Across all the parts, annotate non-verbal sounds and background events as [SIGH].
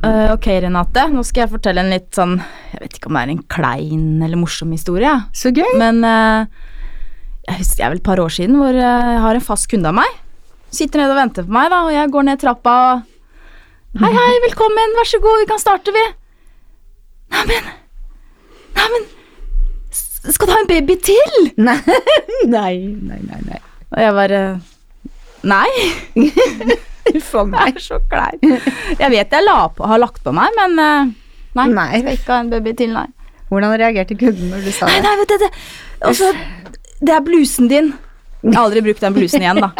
Eh, ok, Renate. Nå skal jeg fortelle en litt sånn Jeg vet ikke om det er en klein eller morsom historie, Så gøy. men uh, jeg husker det er vel et par år siden hvor eh, jeg har en fast kunde av meg. Sitter nede og venter på meg, da, og jeg går ned trappa og Hei, hei, velkommen, vær så god, vi kan starte, vi. Neimen Neimen Skal du ha en baby til? Nei, [LAUGHS] nei, nei, nei. nei. Og jeg bare Nei. [LAUGHS] [LAUGHS] Uff a Det meg. er så klein. Jeg vet jeg la på, har lagt på meg, men eh, nei. Nei. Ikke en baby til, nei. Hvordan reagerte kunden når du sa det? nei, vet du det. Altså, det er blusen din. Jeg har aldri brukt den blusen igjen, da.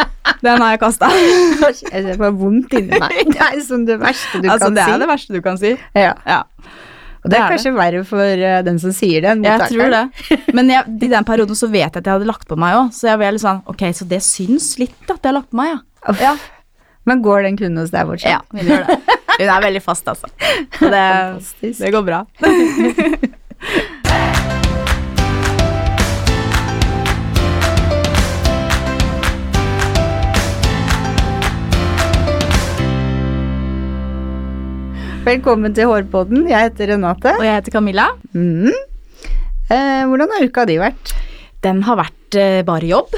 Den har jeg kasta. [LAUGHS] Det var vondt inni meg. [LAUGHS] Det er liksom det verste du Altså, kan det si. er det verste du kan si. Ja. Ja, Og det Det er det. kanskje verre for uh, den som sier det, enn jeg tror det. Men jeg, i den perioden så vet jeg at jeg hadde lagt på meg òg, så jeg ble litt sånn Ok, så det syns litt at jeg har lagt på meg, ja. Ja, Men går den kunden hos deg fortsatt? ja hun gjør det. Hun er veldig fast, altså. Så det, det går bra. [LAUGHS] Velkommen til Hårpodden. Jeg heter Renate. Og jeg heter Camilla. Mm. Eh, hvordan har uka di vært? Den har vært eh, bare jobb.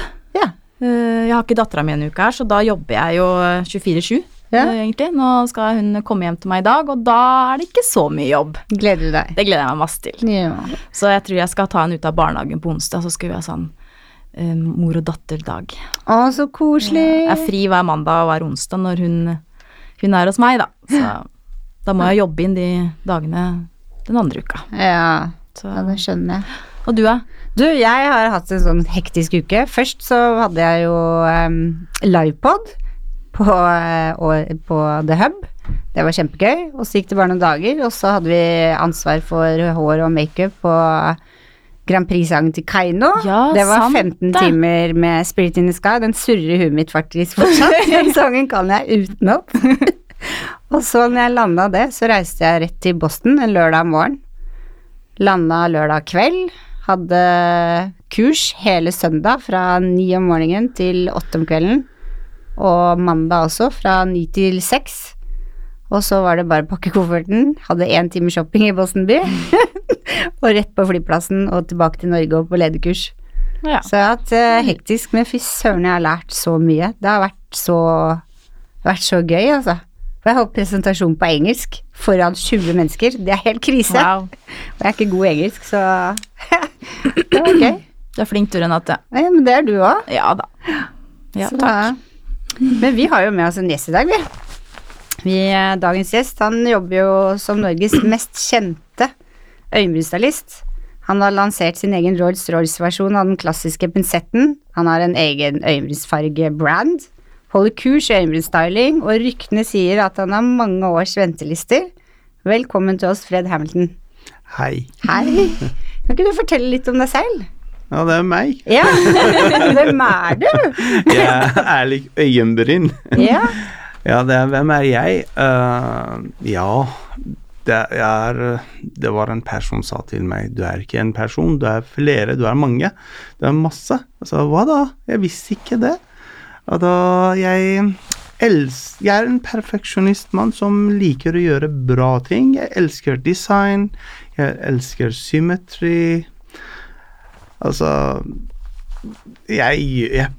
Eh, jeg har ikke dattera mi en uke her, så da jobber jeg jo eh, 24-7. Ja. eh, egentlig. Nå skal hun komme hjem til meg i dag, og da er det ikke så mye jobb. Gleder du deg? Det gleder jeg meg masse til. Ja. Så jeg tror jeg skal ta henne ut av barnehagen på onsdag, så skal vi ha sånn eh, mor og datter-dag. Å, så koselig. Jeg er fri hver mandag og hver onsdag når hun, hun er hos meg, da. Så da må jeg jobbe inn de dagene den andre uka. Ja, Så. ja, det skjønner jeg. Og du, da? Du, jeg har hatt en sånn hektisk uke. Først så hadde jeg jo um, livepod på, uh, på The Hub. Det var kjempegøy. Og så gikk det bare noen dager, og så hadde vi ansvar for hår og makeup på Grand Prix-sangen til Keiino. Ja, det var sant 15 det. timer med Spirit in the Sky. Den surrer i huet mitt faktisk fortsatt. [LAUGHS] Den sangen kan jeg utenat. [LAUGHS] og så når jeg landa det, så reiste jeg rett til Boston en lørdag morgen. Landa lørdag kveld. Hadde kurs hele søndag fra ni om morgenen til åtte om kvelden. Og mandag også, fra ni til seks. Og så var det bare å pakke kofferten. Hadde én time shopping i Boston by. [LAUGHS] og rett på flyplassen og tilbake til Norge og på lederkurs. Ja. Så jeg har hatt uh, hektisk, men fy søren, jeg har lært så mye. Det har vært så, vært så gøy, altså. Og jeg har holdt presentasjon på engelsk foran 20 mennesker. Det er helt krise. Wow. [LAUGHS] Og jeg er ikke god i engelsk, så [LAUGHS] det var gøy. Du er flink du, Renate. Ja, men det er du òg. Ja da. Ja, Så takk. da- Men vi har jo med oss en gjest i dag, vi. vi. eh, Dagens gjest han jobber jo som Norges mest kjente øyenbrynstylist. Han har lansert sin egen Rolls-Royce-versjon av den klassiske pinsetten. Han har en egen øyenbrynsfarge-brand. Holder kurs i øyenbrynsstyling, og ryktene sier at han har mange års ventelister. Velkommen til oss, Fred Hamilton. Hei. Hei. Kan ikke du fortelle litt om deg selv? Ja, det er meg. Ja. [LAUGHS] Hvem er du? Jeg er ærlig øyenbryn. Ja. Ja, det er hvem er jeg? Uh, ja, det er Det var en person som sa til meg Du er ikke en person, du er flere, du er mange. Du er masse. Jeg sa hva da? Jeg visste ikke det. Og da jeg Jeg er en perfeksjonistmann som liker å gjøre bra ting. Jeg elsker design. Jeg elsker symmetri. Altså jeg, jeg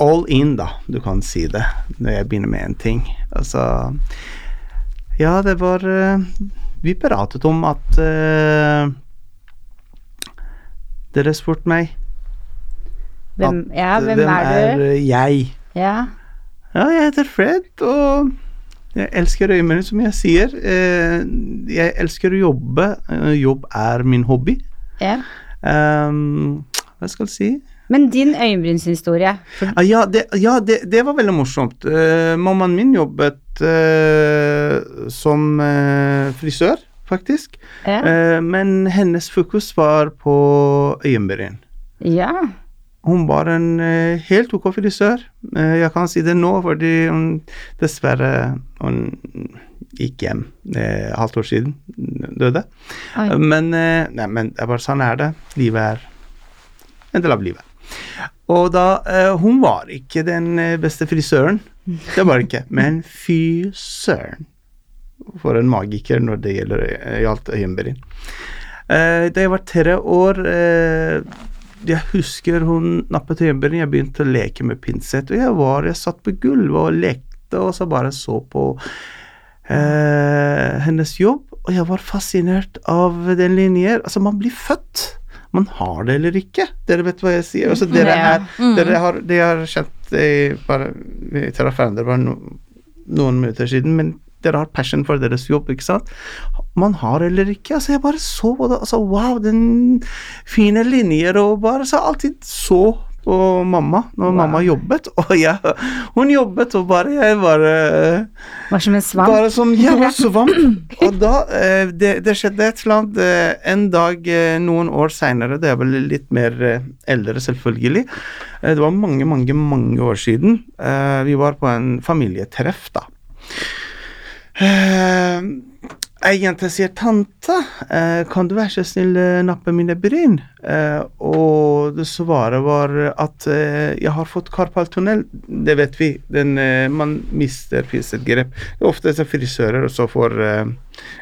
All in, da, du kan si det, når jeg begynner med en ting. Altså Ja, det var eh, Vi pratet om at uh, Dere spurte meg Hvem, at, ja, hvem, er, du? eh, jeg? Ja. Ja, jeg heter Fred, og jeg elsker øyebryn, som jeg sier. Eh, jeg elsker å jobbe. Eh, jobb er min hobby. ja. Um, hva skal jeg si? Men din øyenbrynshistorie for, Ah, ja, det, ja det, det var veldig morsomt. Uh, mammaen min jobbet uh, som uh, frisør, faktisk. ja. Men hennes fokus var på øyenbryn. ja. Hun var en eh, helt ok frisør. Eh, jeg kan si det nå, fordi hun dessverre hun gikk hjem eh, halvt år siden. Døde. Oi. Men, eh, nei, men det er bare sånn er det. Livet er en del av livet. Og da Hun var ikke den beste frisøren. Det var ikke. Men fy søren. for en magiker når det gjelder gjaldt øyenbryn. Da jeg var tre år eh, Jeg husker hun nappet øyenbrynene, jeg begynte å leke med pinsett. Og jeg var, jeg satt på gulvet og lekte, og så bare så på eh, hennes jobb. Og jeg var fascinert av den linjen. Altså, man blir født. Man har det eller ikke. Dere vet hva jeg sier. Altså, dere, er, dere har, de har kjent i, bare, Vi traff hverandre bare no, noen minutter siden, men dere har passion for deres jobb, ikke sant? Man har eller ikke. Altså, jeg bare så på det. Altså, wow, den fine linjer, og bare så alltid så på mamma når mamma jobbet, og jeg, hun jobbet, og bare jeg bare Var som en svamp. bare som jeg [LAUGHS] var svamp. Og da eh, det, det skjedde et eller annet eh, en dag eh, noen år seinere, det er vel litt mer eldre, selvfølgelig. Det var mange, mange, mange år siden. Vi var på en familietreff, da. Eh, Ei jente sier 'tante, eh, kan du være så snill eh, nappe mine bryn?' Eh, og svaret var at eh, 'jeg har fått karpaltunnel'. Det vet vi. Den, eh, man mister pissetgrep. Det er ofte frisører, og så får eh,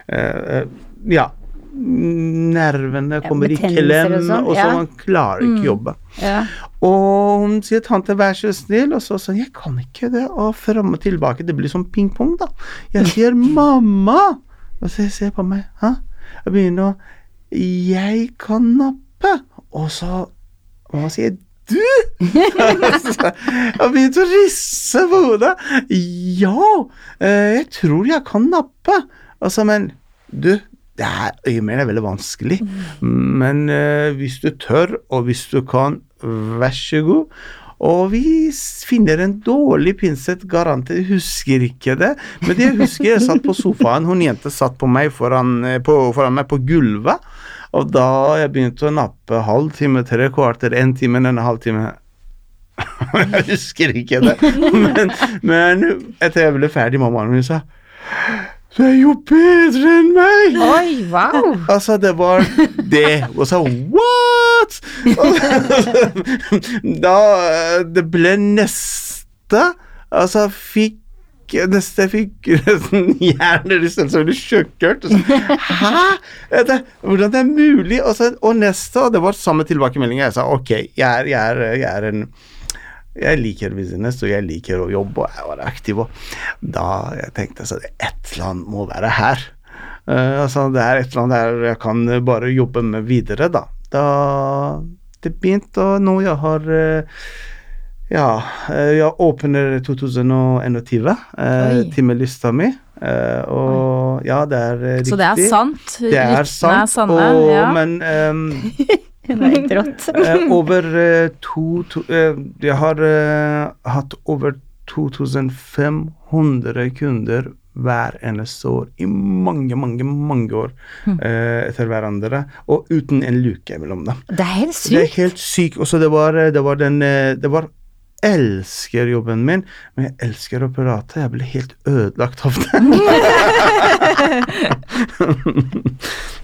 eh, Ja. Nervene kommer i klem, og sånn, og så ja. man klarer ikke jobbe. Ja. Og hun sier 'tante, vær så snill', og så sånn 'jeg kan ikke det', og fram og tilbake. Det blir sånn ping-pong, da. Jeg sier [LAUGHS] 'mamma', og så ser på meg, hæ? Jeg begynner å 'jeg kan nappe', og så Mamma sier 'du'? [LAUGHS] jeg begynte å risse på hodet. Ja, eh, jeg tror jeg kan nappe. Altså, men du, det er, det er veldig vanskelig. Men uh, hvis du tør, og hvis du kan, vær så god. Og vi finner en dårlig pinsett, garantert. Jeg husker ikke det. Men det jeg husker, jeg satt på sofaen, hun jente satt på meg foran, eh, på, foran meg på gulvet. Og da jeg begynte å nappe halv time, tre kvarter, en time, en halvtime [LAUGHS] Jeg husker ikke det. [LAUGHS] Men, men etter jeg ble ferdig, mammaen min sa Du er jo bedre enn meg! Oi, wow! Altså, det var det. Og så what?! [LAUGHS] da det ble neste Altså, fikk Neste fikk nesten hjernerystelse og ble sjokkert. Hæ?! Det, hvordan det er mulig? Og, så, og neste, og det var samme tilbakemelding. Jeg sa ok, jeg er, jeg er, jeg er en jeg liker business, og jeg liker å jobbe, og var aktiv. Og da jeg tenkte jeg at et eller annet må være her. Uh, altså, det er et eller annet der jeg kan bare jobbe med videre, da. Da det begynte, og nå jeg har uh, Ja, eh, jeg åpner 2021, uh, Oi. timelista mi. Uh, og ja, det er riktig. Så det er sant? Det er sant, er sanne, og, ja. men ehm, [LAUGHS] Det er helt rått. [LAUGHS] Eh, over eh, to, to eh, Jeg har eh, hatt over 2500 kunder hver eneste år i mange, mange, mange år eh, etter hverandre, og uten en luke mellom dem. Det er helt Det er sykt. helt sykt. Også det var, det var den eh, Det var elsker jobben min, men jeg elsker å prate. Jeg blir helt ødelagt av det.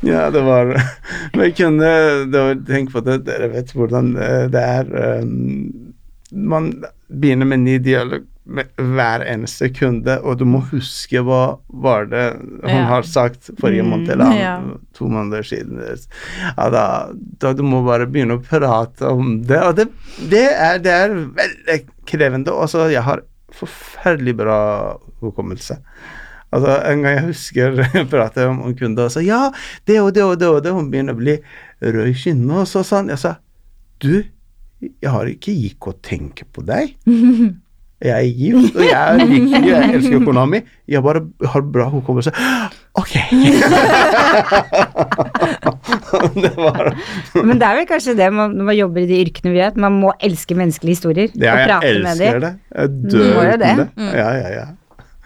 [LAUGHS] ja, det var Men jeg kunne tenke Tenk på det, dere vet hvordan eh, det er. um, Man begynner med ny dialog hver eneste kunde, og du må huske hva var det hun Ja. har sagt forrige Mm, måned eller ja. to måneder siden. Ja, da, da du må bare begynne å prate om det, og det, det, er, det er veldig krevende. Også jeg har forferdelig bra hukommelse. Altså, En gang jeg husker jeg [LAUGHS] pratet om en kunde og sa ja, det og det og det, og det. Hun begynner å bli rød i kinnene og så sånn. Jeg sa du, jeg har ikke gikk og tenke på deg. [LAUGHS] Jeg er gift, og jeg er lykkelig, jeg elsker kona mi. Jeg bare har bra hukommelse. Ok. [LAUGHS] det var Men det er vel kanskje det man, når man jobber i de yrkene vi gjør, at man må elske menneskelige historier. Ja, og prate med elsker dem. det. Jeg dør uten det. det. Ja, ja, ja.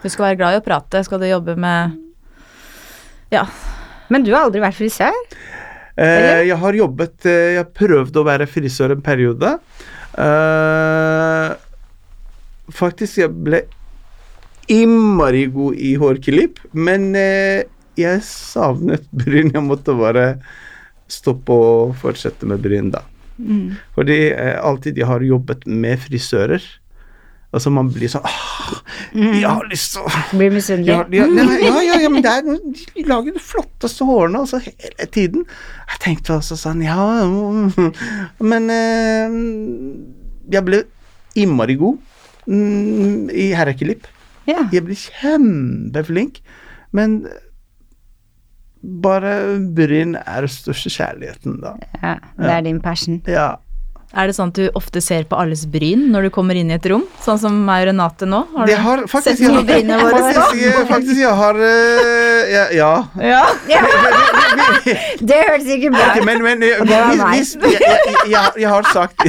Du skal være glad i å prate, skal du jobbe med Ja. Men du har aldri vært frisør? Eh, jeg har jobbet eh, Jeg prøvde å være frisør en periode. Eh, faktisk, jeg ble innmari god i hårklipp, men eh, jeg savnet bryn. Jeg måtte bare stoppe og fortsette med bryn, da. Fordi eh, alltid jeg har jobbet med frisører. Altså man blir sånn ah, Jeg har lyst til å Blir ja, misunnelig. ja, ja, ja, ja, ja, men det er, de lager de flotteste hårene altså, hele tiden. Jeg tenkte altså sånn, ja mm, Men eh, jeg ble innmari god mm, i herreklipp. Yeah. Jeg blir kjempeflink, men bare bryn er den største kjærligheten, da. ja. Det er din passion. Ja. Er det sånn at du ofte ser på alles bryn når du kommer inn i et rom? Sånn som meg og Renate nå? Har Det har faktisk sett jeg, brynene våre? faktisk, jeg- faktisk jeg har eh, Ja. ja. Ja. Det hørtes ikke bra ut. Okay, men, men eh, var hvis, hvis, jeg, jeg, jeg, jeg har sagt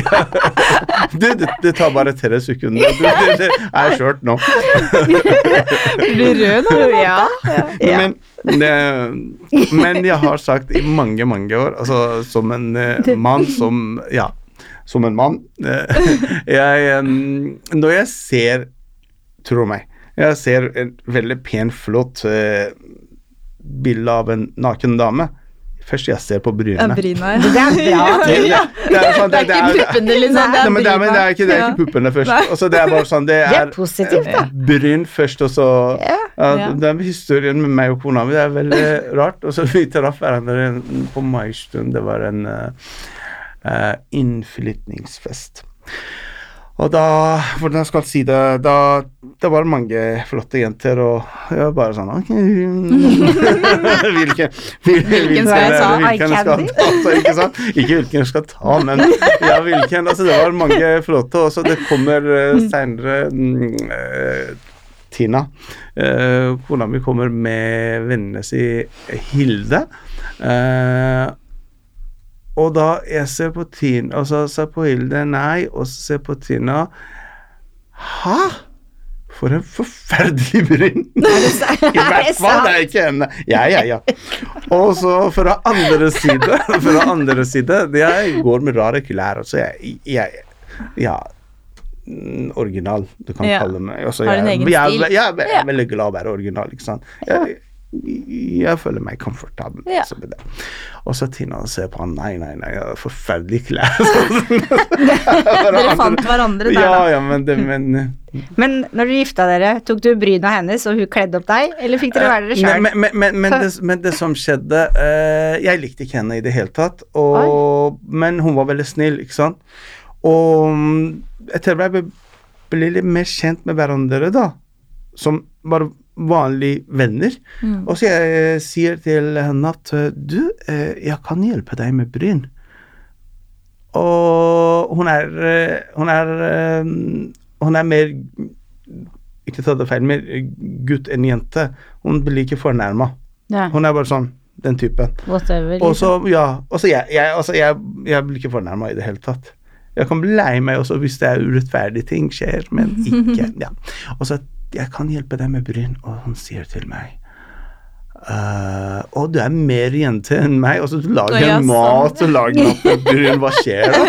[LAUGHS] det, det, det tar bare tre sekunder. Det, det, det er skjørt nå. Blir rød nå? Ja. Men, men jeg har sagt i mange, mange år, altså som en eh, mann som Ja, som en mann. [LAUGHS] jeg, når jeg ser Tro meg. Jeg ser en veldig pen, flott eh, bilde av en naken dame. Først jeg ser på Ja, [LAUGHS] brynene. bryna, ja. Det er bra. Det, det, det er sånn, Det er ikke puppene, liksom. Det Nei, er men det er, men er ikke, det er ikke puppene først. Altså, det er bare sånn Det [LAUGHS] Det er, positivt, da. bryn først, og så Ja. ja, Ja. Den historien med meg og kona mi, det er veldig rart. Og så vi traff hverandre på Maistund. Det var en uh, innflytningsfest. Og da Hvordan skal jeg si det? Da det var mange flotte jenter, og jeg var bare sånn ok, [LAUGHS] [LAUGHS] Hvilken Hvilken skal jeg ta? Eye candy? ikke sant? Ikke hvilken jeg skal ta, men ja, hvilken. Altså, det var mange flotte, og så det kommer uh, seinere mm, eh, Tina. Uh, kona mi kommer med vennene si Hilde. Eh, og da jeg ser på Tina, og så ser jeg på Hilde, nei, og så ser jeg på Tina Hæ? For en forferdelig bryn! [LAUGHS] I hvert fall, det er ikke henne. Ja, ja, ja. Og så fra andre side, [LAUGHS] fra andre side Jeg går med rare klær, altså jeg, jeg Ja. mm, Original, du kan Ja. kalle meg. Altså, Har en jeg, egen jeg, stil. jeg, jeg, er veldig glad i å være original, ikke sant. Jeg, jeg føler meg komfortabel. Ja. med det. Og så Tina ser på han, nei, nei, nei, forferdelige klær. [LAUGHS] Dere fant hverandre der, Ja, da. ja, men, det, men Men når du gifta dere, tok du bryna hennes, og hun kledde opp deg, eller fikk dere være dere sjøl? Men, men, men, men, det, men det som skjedde uh, Jeg likte ikke henne i det hele tatt, og, men hun var veldig snill, ikke sant. Og mm, etter hvert ble, ble litt mer kjent med hverandre, da, som bare vanlige venner. Mm. Og så jeg sier til henne at du, eh, jeg kan hjelpe deg med bryn. Og hun er eh, Hun er eh, Hun er mer Ikke ta det feil, mer gutt enn jente. Hun blir ikke fornærma. Ja, Hun er bare sånn den typen. whatever. Og så, liksom. ja, også jeg, jeg, også jeg, jeg blir ikke fornærma i det hele tatt. Jeg kan bli lei meg også hvis det er urettferdige ting skjer, men [LAUGHS] ikke ja. Og så jeg kan hjelpe deg med bryn, og hun sier til meg Uh, Å, du er mer jente enn meg, og så du lager Å, ja, mat og lager nappebryn, hva skjer da?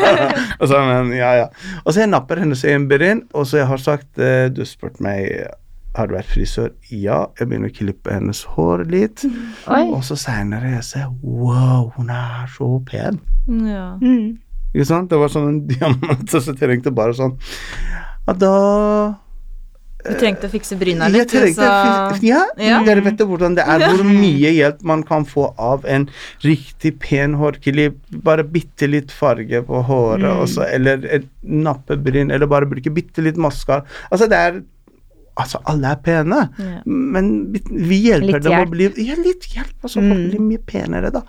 [LAUGHS] og så, men, ja, ja. Og så jeg napper hennes egen bryn, og så jeg har sagt uh, Du spurte meg har du vært frisør? Ja. Jeg begynner å klippe hennes hår litt. [LAUGHS] Oi. Og så seinere jeg ser Wow, hun er så pen. Ja. Mm. Ikke sant? Det var sånn en diamant, og [LAUGHS] så trengte jeg bare sånn Og da Du trengte å fikse bryna litt, så ja, Ja. dere vet jo hvordan det er, hvor [LAUGHS] mye hjelp man kan få av en riktig pen hårklipp. Bare bitte litt farge på håret, Mm. også, eller et nappebryn, eller bare bruke bitte litt maskara. Altså, det er Altså, alle er pene, Ja. men vi, hjelper Litt dem hjelp. å bli Ja, litt hjelp, og så Mm. folk blir mye penere, da.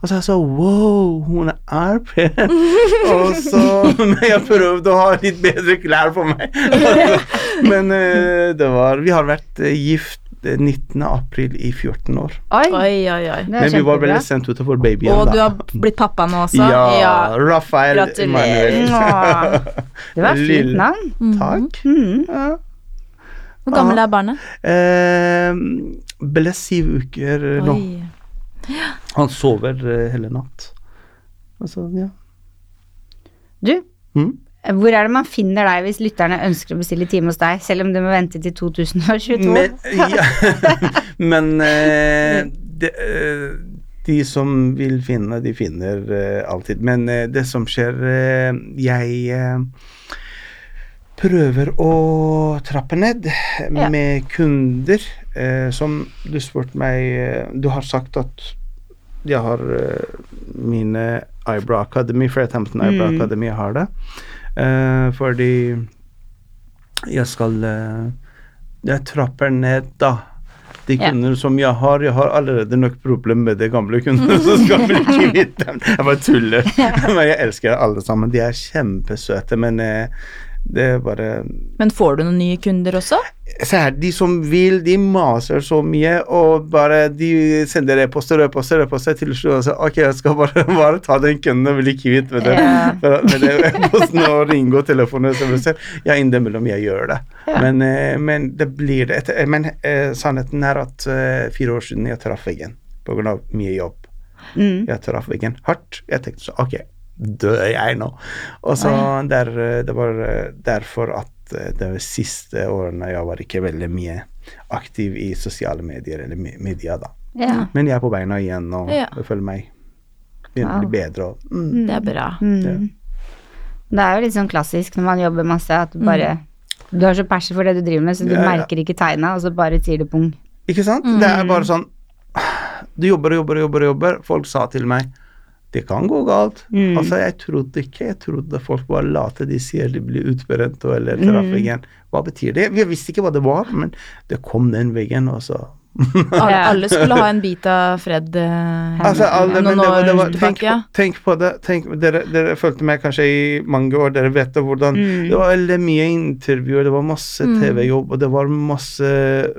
Og så er jeg så Wow, hun er pen. [LAUGHS] og så Men jeg prøvde å ha litt bedre klær på meg. [LAUGHS] men uh, det var Vi har vært uh, gift eh, 19. april i 14 år. Oi, Oi, oi, oi. Men vi var veldig sent ut for babyen, Og du har blitt pappa nå også? Ja, Rafael Gratulerer. Emanuel. [LAUGHS] Det var et fint navn. Takk. Mm. Ja. Hvor gammel er barnet? Eh, ble syv uker nå. Han sover eh, hele natt. Altså, ja. Du, Mm. hvor er det man finner deg hvis lytterne ønsker å bestille time hos deg, selv om du må vente til 2022? Men, ja, [LAUGHS] men eh, det, eh, de som vil finne, de finner uh, alltid. Men uh, det som skjer uh, Jeg prøver å trappe ned Ja. med kunder eh, som du spurte meg eh, Du har sagt at jeg har eh, mine Eyebrow Academy, Fred Hampton Eyebrow Mm. Academy, har det. Eh, fordi jeg skal eh, Jeg trapper ned, da. De Ja. kunder som jeg har, jeg har allerede nok problem med de gamle kundene som skal bli [LAUGHS] kvitt dem. Jeg bare tuller. [LAUGHS] Men jeg elsker alle sammen. De er kjempesøte, men eh, det er bare Men får du noen nye kunder også? Se her, de som vil, de maser så mye, og bare de sender e-poster og e-poster og e-poster til slutt og sier ok, jeg skal bare, [LAUGHS] bare ta den kunden og bli kvitt med den. E-posten og ringe og telefonen og serviser. Ja, innimellom jeg gjør det. Ja. Men, eh, men det blir det etter, Men eh, sannheten er at eh, fire år siden jeg traff veggen pga. mye jobb. Mm. Jeg traff veggen hardt. Jeg tenkte så ok, dør jeg nå? Og så der, eh, det var eh, derfor at eh, de siste årene jeg var ikke veldig mye aktiv i sosiale medier eller me- media da. Ja. Men jeg er på beina igjen og Ja. føler meg begynner å bli bedre. Og, mm. Det er bra. Mm. Det er jo litt sånn klassisk når man jobber masse, at du bare Du har så passion for det du driver med, så du Ja, ja. merker ikke tegna, og så bare sier du pung. Ikke sant? Det er bare sånn Du jobber og jobber og jobber, og jobber. Folk sa til meg det kan gå galt. Mm. Altså, jeg trodde ikke. Jeg trodde folk var late. De sier de blir utbrent og- eller traff Mm. veggen. Hva betyr det? Vi visste ikke hva det var, men det kom den veggen, og så Alle, Ja. [LAUGHS] alle skulle ha en bit av Fred eh, Altså, alle, noen det, var- det år var, tenk, tilbake. Ja. på, tenk på det. Tenk, dere, dere fulgte meg kanskje i mange år, dere vet det hvordan Mm. Det var veldig mye intervjuer, det var masse Mm. TV-jobb, og det var masse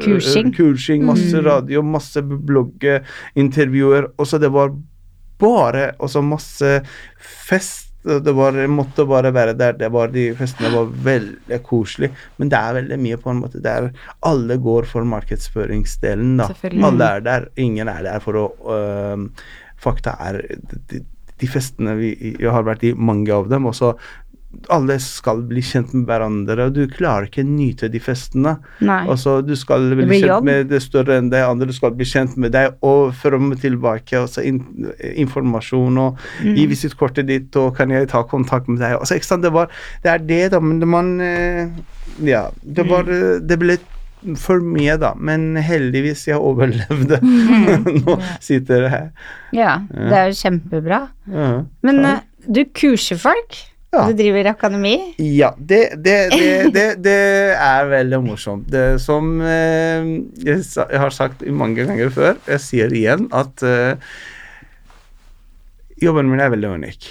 kursing, Kursing. kursing masse Mm. radio, masse bloggintervjuer, Og så det var bare Og så masse fest. Det var, måtte bare være der. Det var, de festene var veldig koselige. Men det er veldig mye på en måte der alle går for markedsføringsdelen, da. Alle er der. Ingen er der for å øh, Fakta er de, de festene vi Jeg har vært i mange av dem, og så alle skal bli kjent med hverandre, og du klarer ikke å nyte de festene. Nei. Altså, du skal bli kjent jobb. med det større enn deg, andre skal bli kjent med deg, og frem og tilbake, Altså, in informasjon, og Mm. gi visittkortet ditt, og kan jeg ta kontakt med deg? Altså, ikke sant, det var Det er det, da, men man eh, Ja, det Mm. var eh, Det ble for mye, da, men heldigvis jeg overlevde. Mm. [LAUGHS] Nå sitter jeg her. Ja, det er jo kjempebra. Ja. Men eh, du kurser folk? Ja. Du driver akademi? Ja, det, det, det, det, det er veldig morsomt. Som eh, jeg, jeg har sagt mange ganger før, jeg sier igjen at eh, jobben min er veldig unik.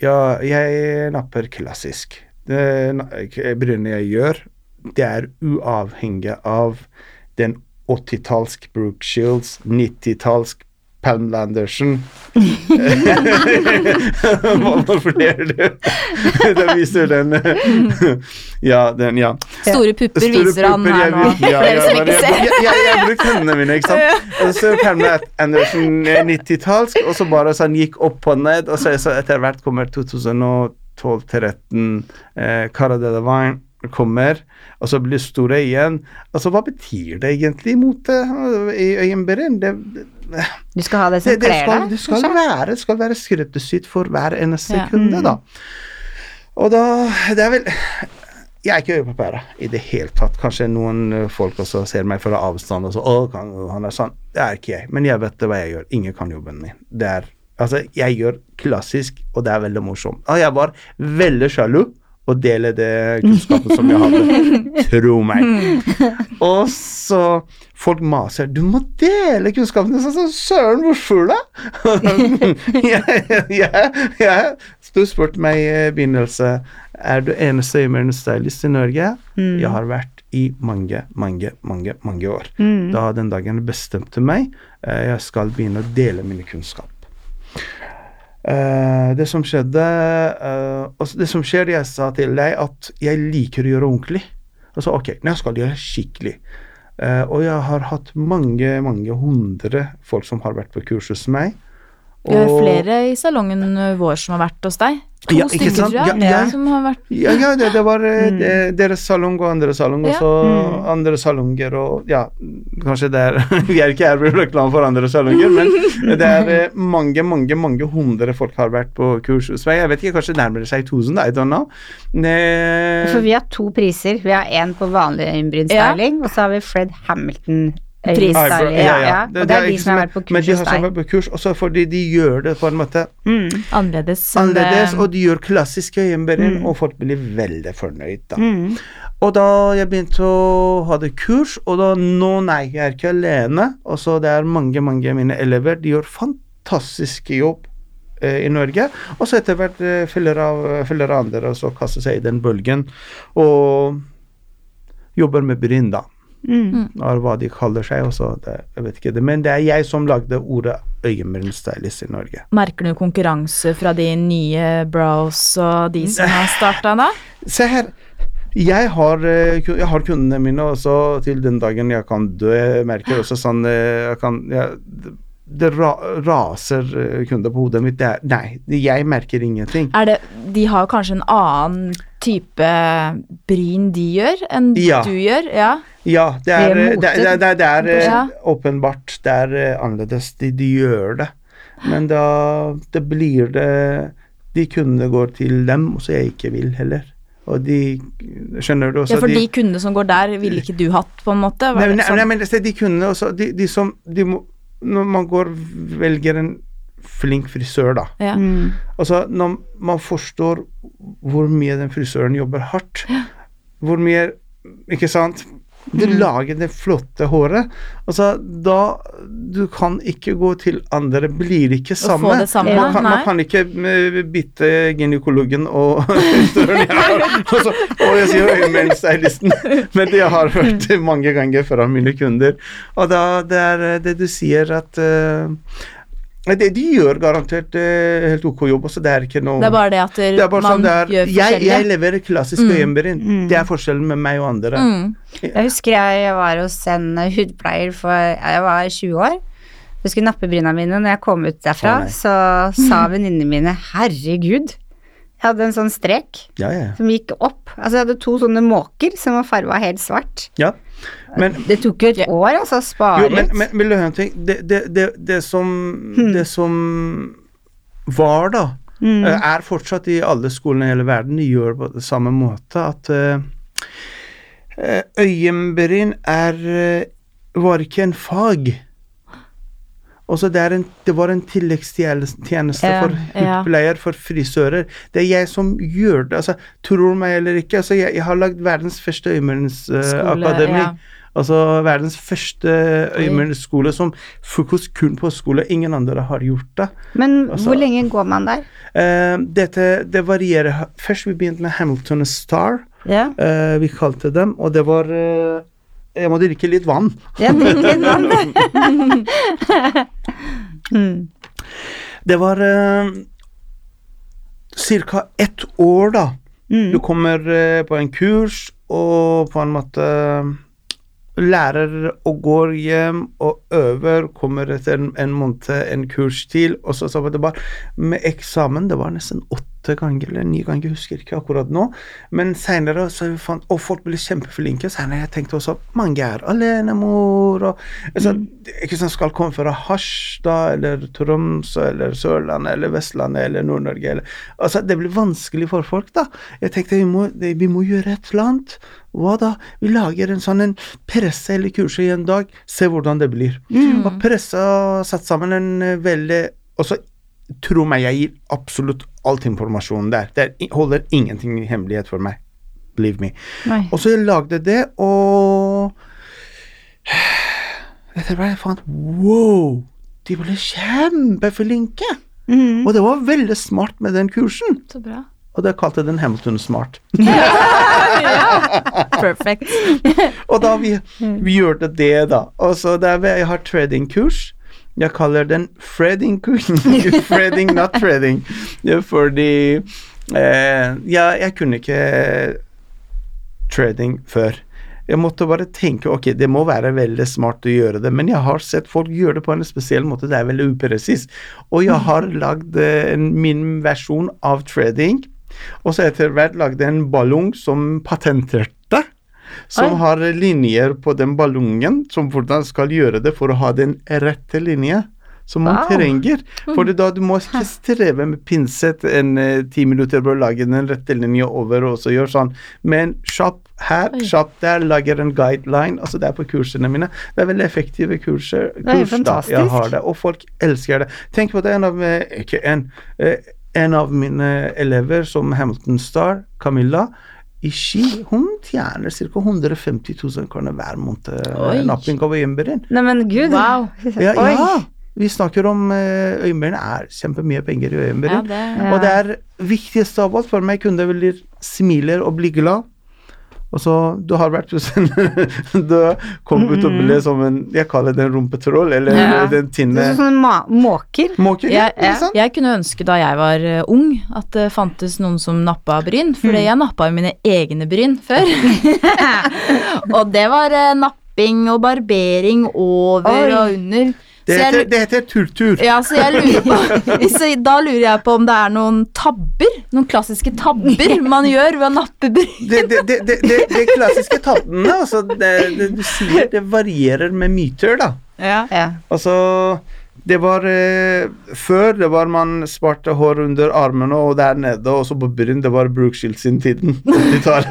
Ja, jeg napper klassisk. Det na- jeg gjør, det er uavhengig av den 80-talsk Brooke Shields, 90-talsk Palm Landerson. [LAUGHS] Hvorfor ler du? [LAUGHS] Det viser den Ja, den, ja. Store pupper Store viser han pupper, her nå. Ja, ja, ja, ja. Jeg, brukte hendene mine, ikke sant. Og så Pamela Andersen er 90-tallsk, og så bare sånn gikk opp og ned, og så, så etter hvert kommer 2012-13, eh, Cara Delevingne kommer, og så blir store igjen. Altså, hva betyr det egentlig mot i øyenbryn? Det, det, [LAUGHS] Du skal ha det som kler deg? det skal være, skal være skreddersydd for hver eneste Ja. kunde, Mm. da. Og da Det er vel Jeg er ikke øyepapæra i det hele tatt. Kanskje noen eh, folk også ser meg fra avstand og så Å, kan, han er sånn. Det er ikke jeg. Men jeg vet hva jeg gjør. Ingen kan jobben min. Det er Altså, jeg gjør klassisk, og det er veldig morsomt. Og jeg var veldig sjalu å dele det kunnskapen som jeg hadde. [LAUGHS] Tro meg. Og så Folk maser 'Du må dele kunnskapen din!' Så søren, hvorfor da? [LAUGHS] ja jeg, du spurte meg i begynnelse er du eneste øyenbrynstylist i Norge. Mm. Jeg har vært i mange, mange, mange mange år. Mm. Da den dagen bestemte meg, eh, jeg skal begynne å dele mine kunnskap. Eh, det som skjedde uh, altså Det som skjer, jeg sa til deg at jeg liker å gjøre ordentlig. Altså, ok, nå skal jeg gjøre skikkelig. Uh, og jeg har hatt mange, mange hundre folk som har vært på kurs hos meg. Vi har flere i salongen uh, vår som har vært hos deg. To Ja, stykker, tror jeg, Ja, ja. som har vært Ja, ja det, det var eh, Mm. det- deres salong og andre salong, og så Mm. andre salonger og Ja, kanskje det er [LAUGHS] Vi er ikke her for å reklame for andre salonger, men det er eh, mange, mange mange hundre folk har vært på kurs hos meg. Jeg vet ikke, kanskje nærmer det seg 1000, I don't know. Ne- For vi har to priser. Vi har én på vanlig øyenbrynstyling, og så har vi Fred Hamilton. Pris. Ja, Ja, ja. Og det er de som har vært på Men kurs de hos har deg. vært på kurs, også fordi de gjør det på en måte Mm. annerledes. annerledes, det- og de gjør klassiske øyenbryn, Mm. og folk blir veldig fornøyd, da. Mm. Og da jeg begynte å ha det kurs, og da nå nei, jeg er ikke alene. Og så det er mange, mange av mine elever, de gjør fantastisk jobb eh, i Norge. Og så etter hvert eh, følger av følger av andre, og så kaster seg i den bølgen. Og jobber med bryn, da. Mm. Av hva de kaller seg. Også, det, jeg vet ikke det. Men det er jeg som lagde ordet øyenbrynstylist i Norge. Merker du konkurranse fra de nye bros og de som har [LAUGHS] starta da? Se her. Jeg har, eh, jeg har kundene mine også til den dagen jeg kan dø. Jeg merker også sånn eh, jeg kan, jeg, det- ra, raser eh, kunder på hodet mitt. Er, nei, jeg merker ingenting. Det, de har kanskje en annen type bryn de gjør, enn Ja. du gjør? Ja. Ja, det Det er, er eh, det, det, det, det er eh, Ja. åpenbart det er eh, annerledes. De, de gjør det. Men da det blir det De kundene går til dem, og så jeg ikke vil heller. Og de Skjønner du også? ja, for de, de kundene som går der, ville ikke du hatt, på en måte? Var Nei, nei, sånn? nei, men de kundene også de, de som de må, Når man går velger en flink frisør, da. ja. Mm. Altså, når man forstår hvor mye den frisøren jobber hardt, hvor mye Ikke sant? Du Mm. lager det flotte håret. Altså, da Du kan ikke gå til andre, blir ikke samme. det samme, man, kan, man kan ikke eh, bytte gynekologen og [LAUGHS] frisøren. [LAUGHS] Og, og jeg sier øyenbrynstylisten, [LAUGHS] men det har jeg hørt mange ganger fra mine kunder. Og da det er eh, det du sier at eh, det, De gjør garantert eh, helt ok jobb, også det er ikke noe Det er bare det at det er bare man sånn det er. gjør forskjellig. jeg leverer klassisk Mm. øyenbryn. Mm. Det er forskjellen med meg og andre. mm. Jeg husker jeg, jeg var hos en hudpleier for Jeg var 20 år. Jeg skulle nappe bryna mine. Når jeg kom ut derfra, oh, så sa venninnene mine 'herregud'. Jeg hadde en sånn strek Ja, ja. som gikk opp. Altså jeg hadde to sånne måker som var farga helt svart. ja. Men, Det tok jo et år, altså, å spare men, ut. men, men vil du høre en ting? Det, det, det, det, som, det som var, da, Mm. er fortsatt i alle skolene i hele verden. De gjør på det samme måte at eh, øyenbryn er var ikke en fag. Også det, en, det var en tilleggstjeneste Ja, for hudpleier, for frisører. Det er jeg som gjør det. Altså, tror meg eller ikke. Altså, jeg, jeg har lagd verdens første øyebrynakademi. ja. Altså verdens første øyebrynskole som fokus kun på skole. Ingen andre har gjort det. Men altså- hvor lenge går man der? Uh, dette, det varierer. Først vi begynte med Hamilton Star. Ja, Uh, vi kalte dem, og det var eh, Jeg må drikke litt vann. jeg drikker litt vann. [LAUGHS] mm. Det var eh, ca. ett år, da. Mm. Du kommer eh, på en kurs og på en måte lærer og går hjem og øver, kommer etter en, en måned en kurs til, og så, så var det bare Med eksamen, det var nesten åtte ganger eller ni ganger, jeg husker ikke akkurat nå, men seinere så vi fant Og folk ble kjempeflinke. Senere jeg tenkte også mange er alenemor og altså, Ikke sant, skal komme fra Harstad eller Tromsø eller Sørlandet eller Vestlandet eller Nord-Norge eller Altså, det blir vanskelig for folk, da. Jeg tenkte vi må, vi må gjøre et eller annet. Hva da? Vi lager en sånn en presse eller kurset i en dag, se hvordan det blir. Mm. Og pressa satt sammen en eh, veldig Og så tro meg, jeg gir absolutt alt informasjonen der. Det er, holder ingenting i hemmelighet for meg. Believe me. Nei. Og så jeg lagde det, og Etter hvert jeg fant Wow! De ble kjempeflinke! Mm. Og det var veldig smart med den kursen. Så bra. Og det kalte den Hamilton Smart. [LAUGHS] Perfect. Og da vi, vi gjorde det, da. Og så der jeg har tradingkurs. Jeg kaller den Fredding Queen. [LAUGHS] Fredding, not Fredding. Fordi eh, ja, jeg kunne ikke trading før. Jeg måtte bare tenke ok, det må være veldig smart å gjøre det, men jeg har sett folk gjøre det på en spesiell måte. Det er veldig upresist. Og jeg har lagd eh, min versjon av trading, og så etter hvert lagde en ballong som patenterte. Som Oi. har linjer på den ballongen, som hvordan skal gjøre det for å ha den rette linje som man Wow. trenger. For da du må ikke [LAUGHS] streve med pinsett en eh, ti minutter for å lage den rette linja over, og så gjøre sånn. Men kjapp her, kjapp der, lager en guideline. Altså det er på kursene mine. Det er veldig effektive kurser. Er kurs, da. Jeg har det, og folk elsker det. Tenk på det, en av eh, Ikke en. eh, En av mine elever som Hamilton Star, Camilla, i Ski, hun tjener ca. 150 000 kroner hver måned. eh, Oi. Napping av øyenbryn. Nei, men gud. Wow. Ja, [LAUGHS] Oi. ja, vi snakker om øyenbryn. Det er kjempemye penger i øyenbryn. det Ja. Og det er viktigste av alt for meg, kunder blir smiler og blir glad. Og så, du har vært hos en [LAUGHS] Du kom ut og ble som en Jeg kaller det en rumpetroll, eller Ja. den tinne sånn ma måker. Måker, jeg, jeg, jeg kunne ønske da jeg var eh, ung at det fantes noen som nappa bryn, for jeg nappa jo mine egne bryn før. [LAUGHS] [LAUGHS] og det var eh, napping og barbering over Oi. og under. Det heter, det heter turtur. ja, så jeg lurer på [LAUGHS] så Da lurer jeg på om det er noen tabber, noen klassiske tabber man gjør ved å nappe bryn. Det, det, det, det, det, det klassiske tabbene, altså det, det du sier, det varierer med myter, da. Ja. Ja. Altså, det var eh, Før det var man sparte hår under armene og der nede, og så på bryn, det var Brookshield sin tiden. De tar,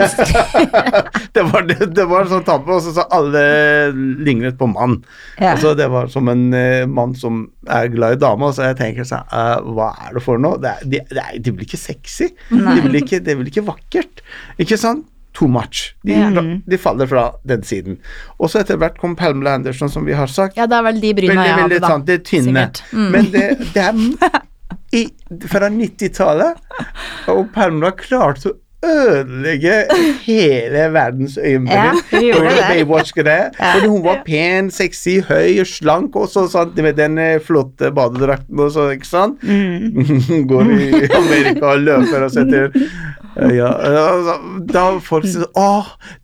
[LAUGHS] det, var, det, det var sånn tabbe, og så, så alle lignet på mann. Ja. Altså, det var som en eh, mann som er glad i damer, så jeg tenker sånn uh, Hva er det for noe? Det, det, det, det blir ikke sexy. Det blir ikke, det blir ikke vakkert. Ikke sant? Too much. De, mm. de faller fra den siden. Og så etter hvert kom Palmela Anderson, som vi har sagt. ja, det er vel de bryna jeg hadde, da. Det er tynne. Mm. Men det, det er [LAUGHS] i, Fra 90-tallet, og Palmela klarte å ødelegge hele verdens Ja, øyenbryn. hun gjorde det. Baywatch-greie. Fordi hun var pen, sexy, høy og slank, og så sånn, med den eh, flotte badedrakten og så, ikke sant? Mm. [LAUGHS] Går i Amerika og løper og setter eh, Ja. altså, Da folk sier Å,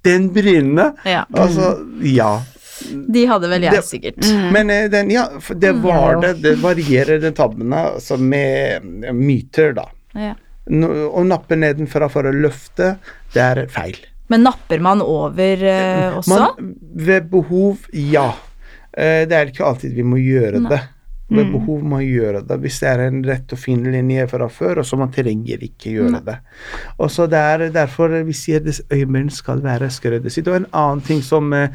den brynene! Ja. Altså, ja. De hadde vel jeg Det- sikkert. Men eh, den, ja, det var det. Det varierer den tabbene altså med myter, da. Ja. Å nappe nedenfra for å løfte, det er feil. Men napper man over eh, også? Man, ved behov, ja. Eh, Det er ikke alltid vi må gjøre det. Ved behov må man gjøre det. Hvis det er en rett og fin linje fra før, og så man trenger ikke gjøre det. Og så det er derfor vi sier at øyenbryn skal være skreddersydd. Og en annen ting som eh,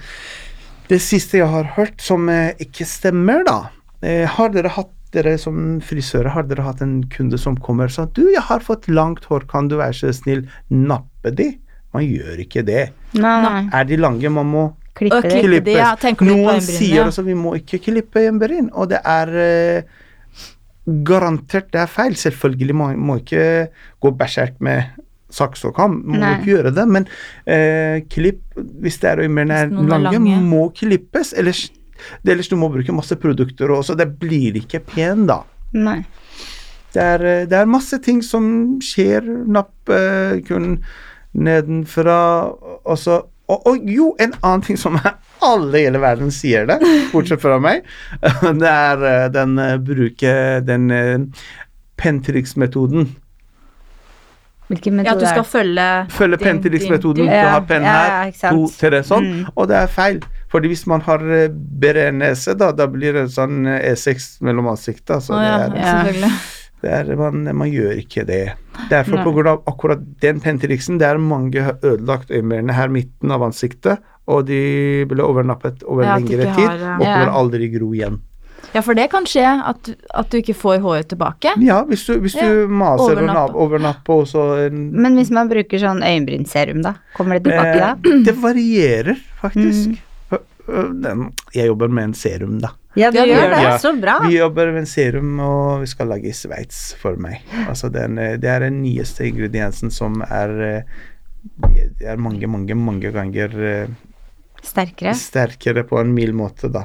Det siste jeg har hørt som eh, ikke stemmer, da. Eh, Har dere hatt dere som frisører, har dere hatt en kunde som kommer og sa du, jeg har fått langt hår, kan du være så snill nappe de? Man gjør ikke det. Nei. Er de lange, man må Klippe klippe. klippes. de, ja, Noen sier også vi må ikke klippe øyenbryn, og det er eh, garantert det er feil. Selvfølgelig må må ikke gå berserk med saks og kam, må Nei. ikke gjøre det, men eh, klipp hvis det er øyenbryn er er lange, lange. må klippes. Ellers, det, ellers du må bruke masse produkter, også. det blir ikke pen da. Nei. Det er, eh, det er masse ting som skjer. Napp eh, kun nedenfra Også, og, og jo, en annen ting som er [LAUGHS] alle i hele verden sier det, bortsett fra meg, [LAUGHS] det er eh, den bruke den pentriksmetoden. pentrix-metoden. Hvilken Ja, at du skal følge Følge pentriksmetoden. pentrix-metoden. Du har penn her, ja, ja, to, tre sånn, Mm. og det er feil. Fordi hvis man har eh, nese, da, da blir det sånn eh, E6 mellom ansikta. Så oh, ja, det er Ja. [LAUGHS] Det er, man, man gjør ikke det. Derfor pga. på grunn av akkurat den pentriksen, det er mange ødelagt øyenbryn her midten av ansiktet, og de ble overnappet over Ja, lengre tid, har, og kommer Ja. aldri gro igjen. Ja, for det kan skje at, at du ikke får håret tilbake. Ja, hvis du, hvis Ja, du maser overnapp. overnapper og så en Men hvis man bruker sånn øyenbrynserum, da? Kommer det tilbake da? eh, Det varierer faktisk. Mm. Den- Jeg jobber med en serum, da. Ja, du Ja, gjør det. Ja. Så bra. Vi jobber med en serum, og vi skal lage i Sveits for meg. Altså den, det er den nyeste ingrediensen som er eh, Det er mange, mange, mange ganger eh, Sterkere. sterkere på en mild måte, da,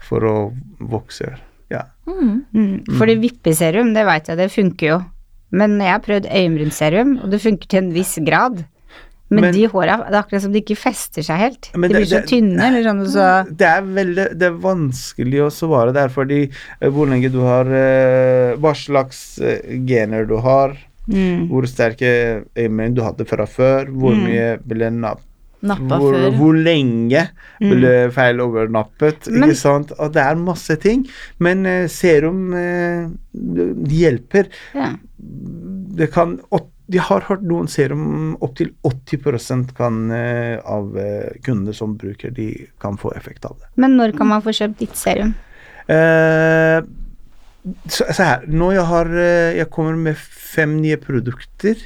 for å vokse. Ja. Mm. Mm. Fordi vippeserum, det veit jeg, det funker jo. Men jeg har prøvd øyenbrynserum, og det funker til en viss grad. Men, Men- de håra, det er akkurat som de ikke fester seg helt. de de det- blir så tynne, eller sånn, så Det er veldig det er vanskelig å svare der, fordi eh, hvor lenge du har eh, Hva slags eh, gener du har, mm. hvor sterke øyebryn du hadde fra før, hvor Mm. mye ble napp Nappa hvor, før. hvor lenge ble feil overnappet, Mm. Men- ikke sant? Og det er masse ting. Men serum de hjelper. ja. Det kan åt- Jeg har hørt noen serum opptil 80 kan eh, av kundene kunder som bruker de, kan få effekt av det. Men når kan man få kjøpt ditt serum? Eh, så, så her, nå jeg har eh, Jeg kommer med fem nye produkter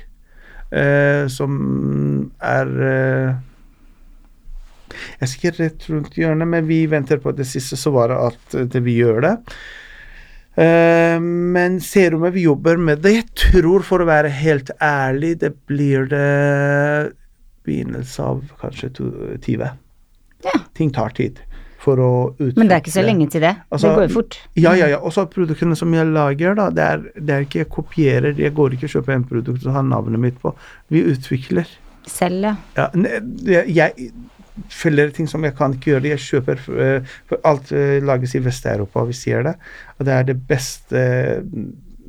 eh, som er eh, Jeg skal ikke rett rundt hjørnet, men vi venter på det siste, så var det at eh, det vi gjør det. Eh, men serumet vi jobber med det, jeg tror for å være helt ærlig, det blir det begynnelse av kanskje 20. Ja. Ting tar tid for å utvikle Men det er ikke så lenge til det. Altså, det går jo fort. Ja, ja, ja. Og så produktene som jeg lager, da, det er, det er ikke jeg kopierer. Jeg går ikke og kjøper en produkt og har navnet mitt på. Vi utvikler. Selv, ja. Ja, jeg, jeg flere ting som jeg kan ikke gjøre. Jeg kjøper eh, for alt eh, lages i Vest-Europa, vi sier det. Og det er det beste eh,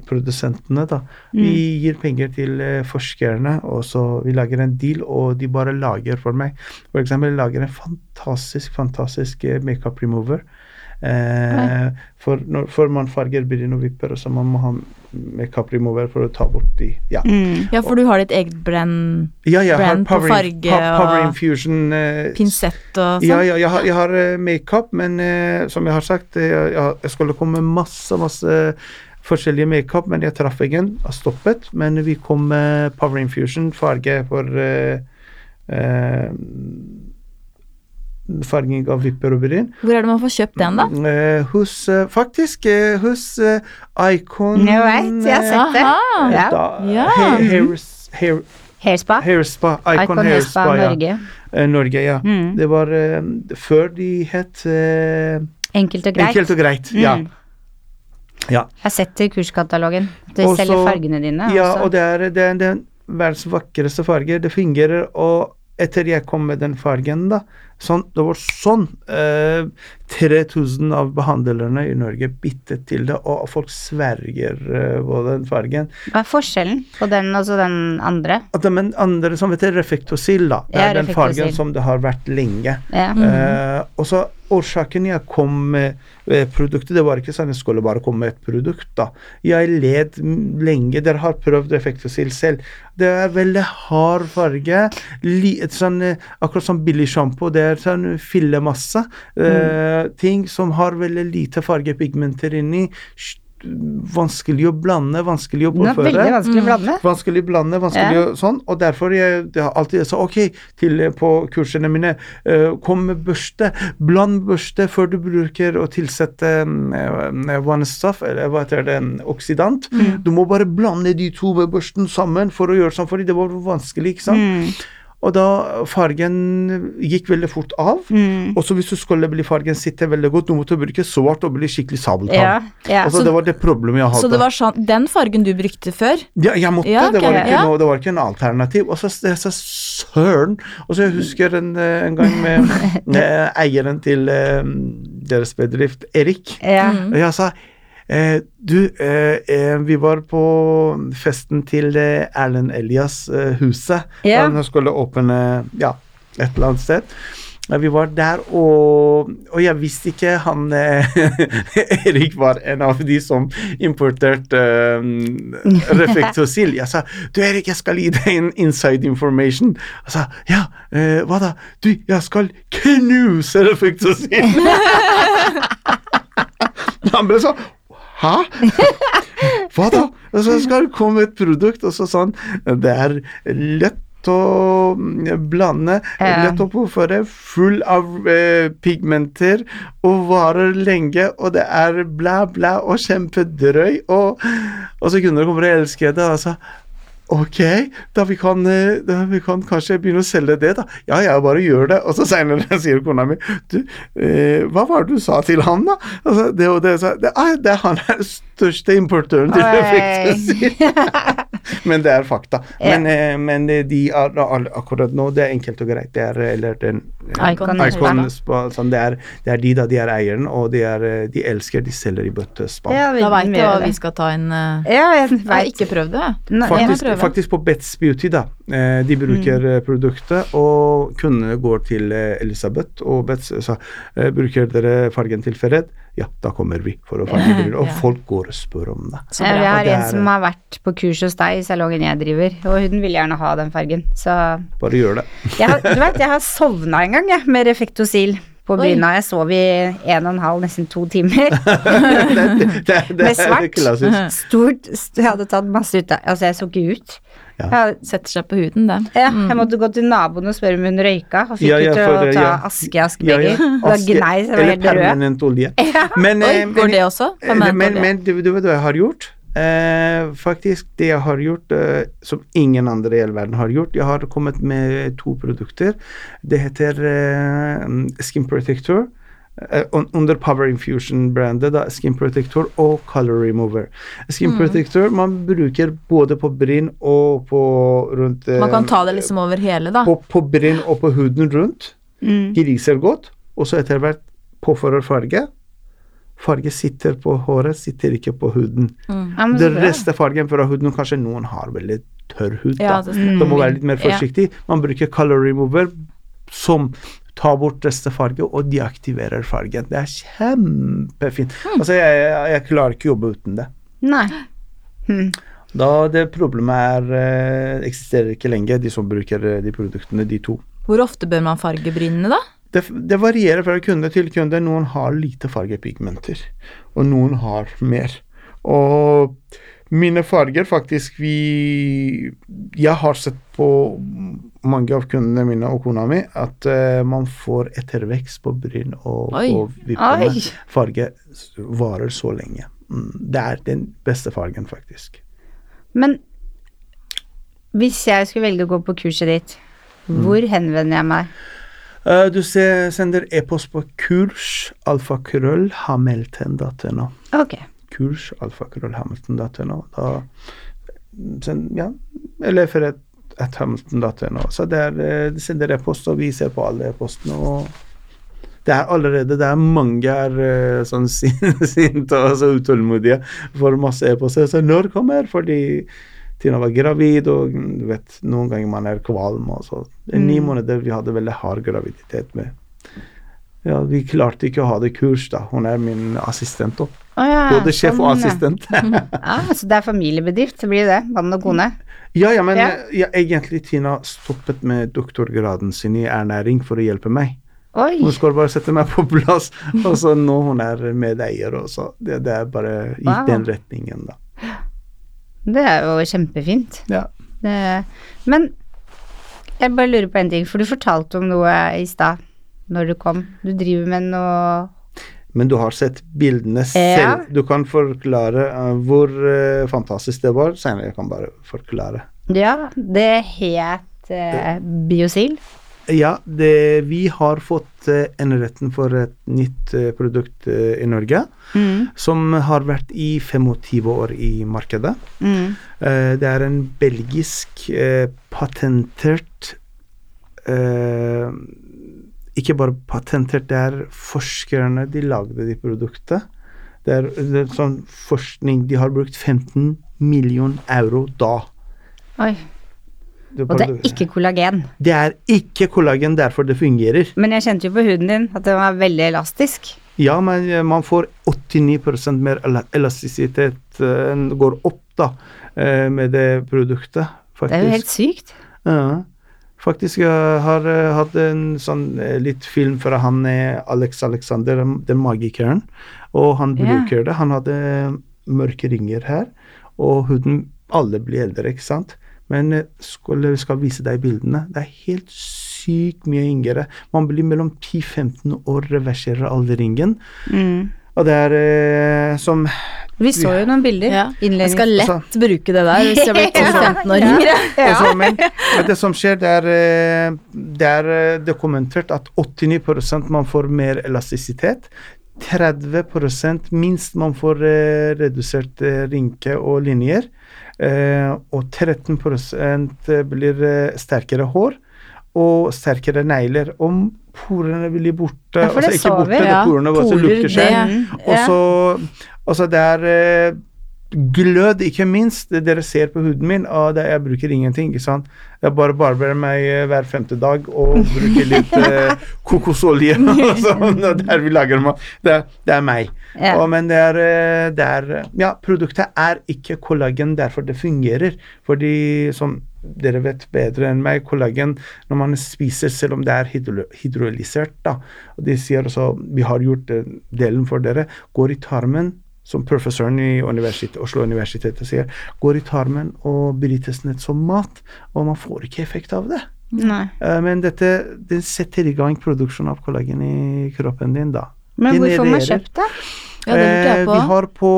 produsentene, da. Vi gir penger til eh, forskerne, og så vi lager en deal, og de bare lager for meg. For eksempel jeg lager en fantastisk, fantastisk makeup remover. Eh, for når for man farger bryn og vipper, og så man må ha makeup remover for å ta bort de Ja. Mm. Ja, for du har ditt eget brand, Ja, jeg har Brand på Power, farge pa, power og Infusion eh, pinsett og sånn. Ja, ja, jeg har, jeg har eh, makeup, men eh, som jeg har sagt, jeg, jeg, skulle komme med masse, masse forskjellige makeup, men jeg traff ingen, har stoppet. Men vi kom med Power Infusion, farge for eh, Farging av vipper og bryn. Hvor er det man får kjøpt den, da? Eh, hos eh, Faktisk eh, hos eh, Icon Jeg vet, jeg har sett det. Ja. Da, Ja. hair, hair, hair, Hairspa. hair Spa. Icon, Icon Hair Hairspa Spa, ja. Norge. Eh, Norge, ja. Mm. Det var eh, før de het eh, Enkelt og greit. Enkelt og greit. Ja. Mm. ja. Jeg har sett det i kurskatalogen. De selger fargene dine. ja også. og det er, det er den verdens vakreste farge. Det fungerer, og etter jeg kom med den fargen, da sånn, Det var sånn eh, 3000 av behandlerne i Norge byttet til det, og folk sverger eh, på den fargen. Hva er forskjellen på den og så den andre? At den andre som heter Refektosil, da. Det Ja, er den fargen som det har vært lenge. Ja. Eh, og så Årsaken jeg kom med eh, produktet, det var ikke sånn jeg skulle bare komme med et produkt. da. Jeg led lenge. Dere har prøvd effektfossil selv. Det er veldig hard farge. Sånn, eh, akkurat som billig sjampo. Det er sånn fillemasse. Eh, ting som har veldig lite fargepigmenter inni. Vanskelig å blande, vanskelig å påføre. veldig vanskelig å blande. Vanskelig å blande, vanskelig Ja. å sånn. Og derfor jeg, det har alltid sagt ok til på kursene mine uh, Kom med børste. Bland børste før du bruker å tilsette one stuff, eller hva heter det, en oksidant. Mm. Du må bare blande de to børsten sammen for å gjøre sånn, fordi det var vanskelig, ikke sant. Mm. Og da fargen gikk veldig fort av. Mm. Og så hvis du skulle bli fargen sitte veldig godt, du måtte bruke svart og bli skikkelig sabeltann. Ja, ja. Altså, Så- det var det problemet jeg hadde. Så det var sånn, den fargen du brukte før? Ja, jeg måtte. Ja, det, var ikke noe, det var ikke en alternativ. Og så jeg sa søren. Og så jeg husker en, eh, en gang med [LAUGHS] med eieren til um, deres bedrift, Erik. ja. Og jeg sa eh, du, eh, eh, vi var på festen til eh, Erlend Elias eh, huset. Yeah. Han skulle åpne ja, et eller annet sted. Vi var der, og, og jeg visste ikke han [LAUGHS] Erik var en av de som importerte uh, Reflektosil. Jeg sa du Erik, jeg skal gi deg en inside information. Han sa ja, eh, hva da? Du, jeg skal knuse Reflektosil! [LAUGHS] Han ble sånn Hæ? [LAUGHS] Hva da? Og så skal det komme et produkt, og så sånn Det er lett å blande, Ja. lett å påføre, full av eh, pigmenter og varer lenge, og det er bla, bla og kjempedrøy, og, og så kunder kommer til å elske det. Altså, Ok, da vi, kan, eh, da vi kan kanskje begynne å selge det, da. Ja, jeg bare gjør det. Og så senere [LAUGHS] sier kona mi Du, eh, hva var det du sa til han, da? Altså, det og det, så, det, ah, det er han er [LAUGHS] den største importøren til Oi. [LAUGHS] [LAUGHS] men det er fakta. Ja. Men, eh, men eh, de er, akkurat nå, det er enkelt og greit. Det er eller den Icon. Icon spa, sånn, det, er, det er de da, de er eieren, og de, er, eh, de elsker, de selger i bøttespann. Ja, Da veit du hva vi skal ta inn. eh. Ja, jeg [LAUGHS] Jeg har ikke prøvd det. Nei, Faktisk, faktisk på Bets Beauty, da. Eh, de bruker Mm. eh, produktet, og kundene går til eh, Elisabeth, og Bets sa eh, bruker dere fargen til Ferred? Ja, da kommer vi for å farge briller. [LAUGHS] Og Ja. folk går og spør om det. Så bra. vi har en som har vært på kurs hos deg i salongen jeg driver, og hun vil gjerne ha den fargen. Så Bare gjør det. [LAUGHS] jeg har, du vet, jeg har sovna en gang, jeg, med Refektosil på bryna. Jeg sov i en og en halv, nesten to timer. [LAUGHS] det, det, det, Med svart. Stort Jeg hadde tatt masse ut av Altså, jeg så ikke ut. Ja. Setter seg på huden, det. ja, jeg måtte gå til naboen og spørre om hun røyka, og fikk Ja, ja, ut til å det- ta aske i askebeger. Aske- gnei så var Eller helt rød. permanent olje. [LAUGHS] Men, Oi, eh, går det også? Eh, Permanent Men, olje? men du, du vet hva jeg har gjort? Eh, faktisk det jeg har gjort eh, som ingen andre i hele verden har gjort. Jeg har kommet med to produkter. Det heter eh, Skin Protector. Eh, under Power Infusion-brandet, da, Skin Protector og Color Remover. Skin Mm. Protector man bruker både på bryn og på rundt eh, Man kan ta det liksom over hele, da. på, på bryn og på huden rundt. Mm. Griser godt, og så etter hvert påfører farge. Farge sitter på håret, sitter ikke på huden. Mm. Ja, bra. resten av fargen fra huden, kanskje noen har veldig tørr hud, Ja, da. det stemmer. Da må være litt mer forsiktig. Man bruker color remover som tar bort restefarge og deaktiverer fargen. Det er kjempefint. Mm. Altså, jeg, jeg, jeg klarer ikke å jobbe uten det. Nei. Mm. Da det problemet er eh, eksisterer ikke lenger, de som bruker eh, de produktene, de to. Hvor ofte bør man farge brynene, da? Det, det varierer fra kunde til kunde. Noen har lite fargepigmenter, og noen har mer. Og mine farger, faktisk vi Jeg har sett på mange av kundene mine og kona mi at uh, man får ettervekst på bryn og Oi. på vippene. Farge varer så lenge. Mm, det er den beste fargen, faktisk. Men hvis jeg skulle velge å gå på kurset ditt, hvor henvender jeg meg? Uh, du ser, sender e-post på kurs alfakrøll Okay. Ok. kurs alfakrøllhamilton.no. Da send, ja, eller for et, hamilton.no. Så det er, eh, sender jeg post, og vi ser på alle e-postene. og det er allerede det er mange er sånn sin- sinte og så utålmodige for masse e-poster. Så når kommer? Fordi Tina var gravid, og mm, du vet, noen ganger man er kvalm. Og så. Er ni Mm. måneder vi hadde veldig hard graviditet med. Ja, Vi klarte ikke å ha det kurs, da. Hun er min assistent òg. Oh, ja, Både sjef sånn, og assistent. Ja, [LAUGHS] så det er familiebedrift, så blir det det. Mann og kone. Ja, ja, men Ja. eh, ja, egentlig Tina stoppet med doktorgraden sin i ernæring for å hjelpe meg. Oi. Hun skal bare sette meg på plass, [LAUGHS] og så nå hun er medeier, og så det, det er bare i Wow. den retningen, da. Det er jo kjempefint. Ja. Det, men jeg bare lurer på en ting, for du fortalte om noe i stad når du kom. Du driver med noe Men du har sett bildene Ja. selv. Du kan forklare eh, hvor uh, fantastisk det var. Senere jeg kan bare forklare. Ja, det het uh, Biosil. Ja, det, vi har fått eneretten for et nytt produkt i Norge. Mm. Som har vært i 25 år i markedet. Mm. Det er en belgisk patentert Ikke bare patentert, det er forskerne de lagde de produktet. Det er, det er sånn forskning De har brukt 15 million euro da. Oi. Det, Og det er ikke kollagen. det er ikke kollagen, derfor det fungerer. Men jeg kjente jo på huden din at den var veldig elastisk. Ja, men eh, man får 89% mer elastisitet. enn Den går opp da eh, med det produktet, faktisk. Det er jo helt sykt. Ja. Faktisk jeg har eh, hatt en sånn eh, litt film fra han eh, Alex Alexander, den magikeren, og han bruker bruker det. Han hadde mørke ringer her, og huden Alle blir eldre, ikke sant? Men eh, skulle skal vise deg bildene. Det er helt sykt mye yngre. Man blir mellom 10-15 år, reverserer alderingen. Mm. Og det er eh, som Vi så jo noen bilder. Ja. Jeg skal lett bruke det der hvis jeg blir 10-15 år yngre. Altså, men, det som skjer, det er, eh, det er eh, dokumentert at 89 man får mer elastisitet. 30% minst man får eh, redusert rynke og linjer. Eh, og 13% blir sterkere hår og sterkere negler. Om porene blir borte. Ja, altså ikke vi. borte, Ja, porene bare lukker seg. det- Og så Altså, det er eh, glød, ikke minst. Dere ser på huden min, og det, jeg bruker ingenting. ikke sant? Jeg bare barberer meg eh, hver femte dag og bruker litt [LAUGHS] eh, kokosolje. og sånn, og der vi lager mat. Det, det er meg. Ja. Og, men det er, eh, det er Ja, produktet er ikke kollagen derfor det fungerer. Fordi som dere vet bedre enn meg, kollagen når man spiser, selv om det er hydro hydrolysert, da, og de sier også vi har gjort delen for dere, går i tarmen som professoren i universitet, Oslo universitet sier, går i tarmen og brytes ned som mat, og man får ikke effekt av det. Nei. Eh, Men dette det setter i gang produksjon av kollagen i kroppen din, da. Men hvor får man kjøpt det? Ja, det jeg Eh, på. Vi har på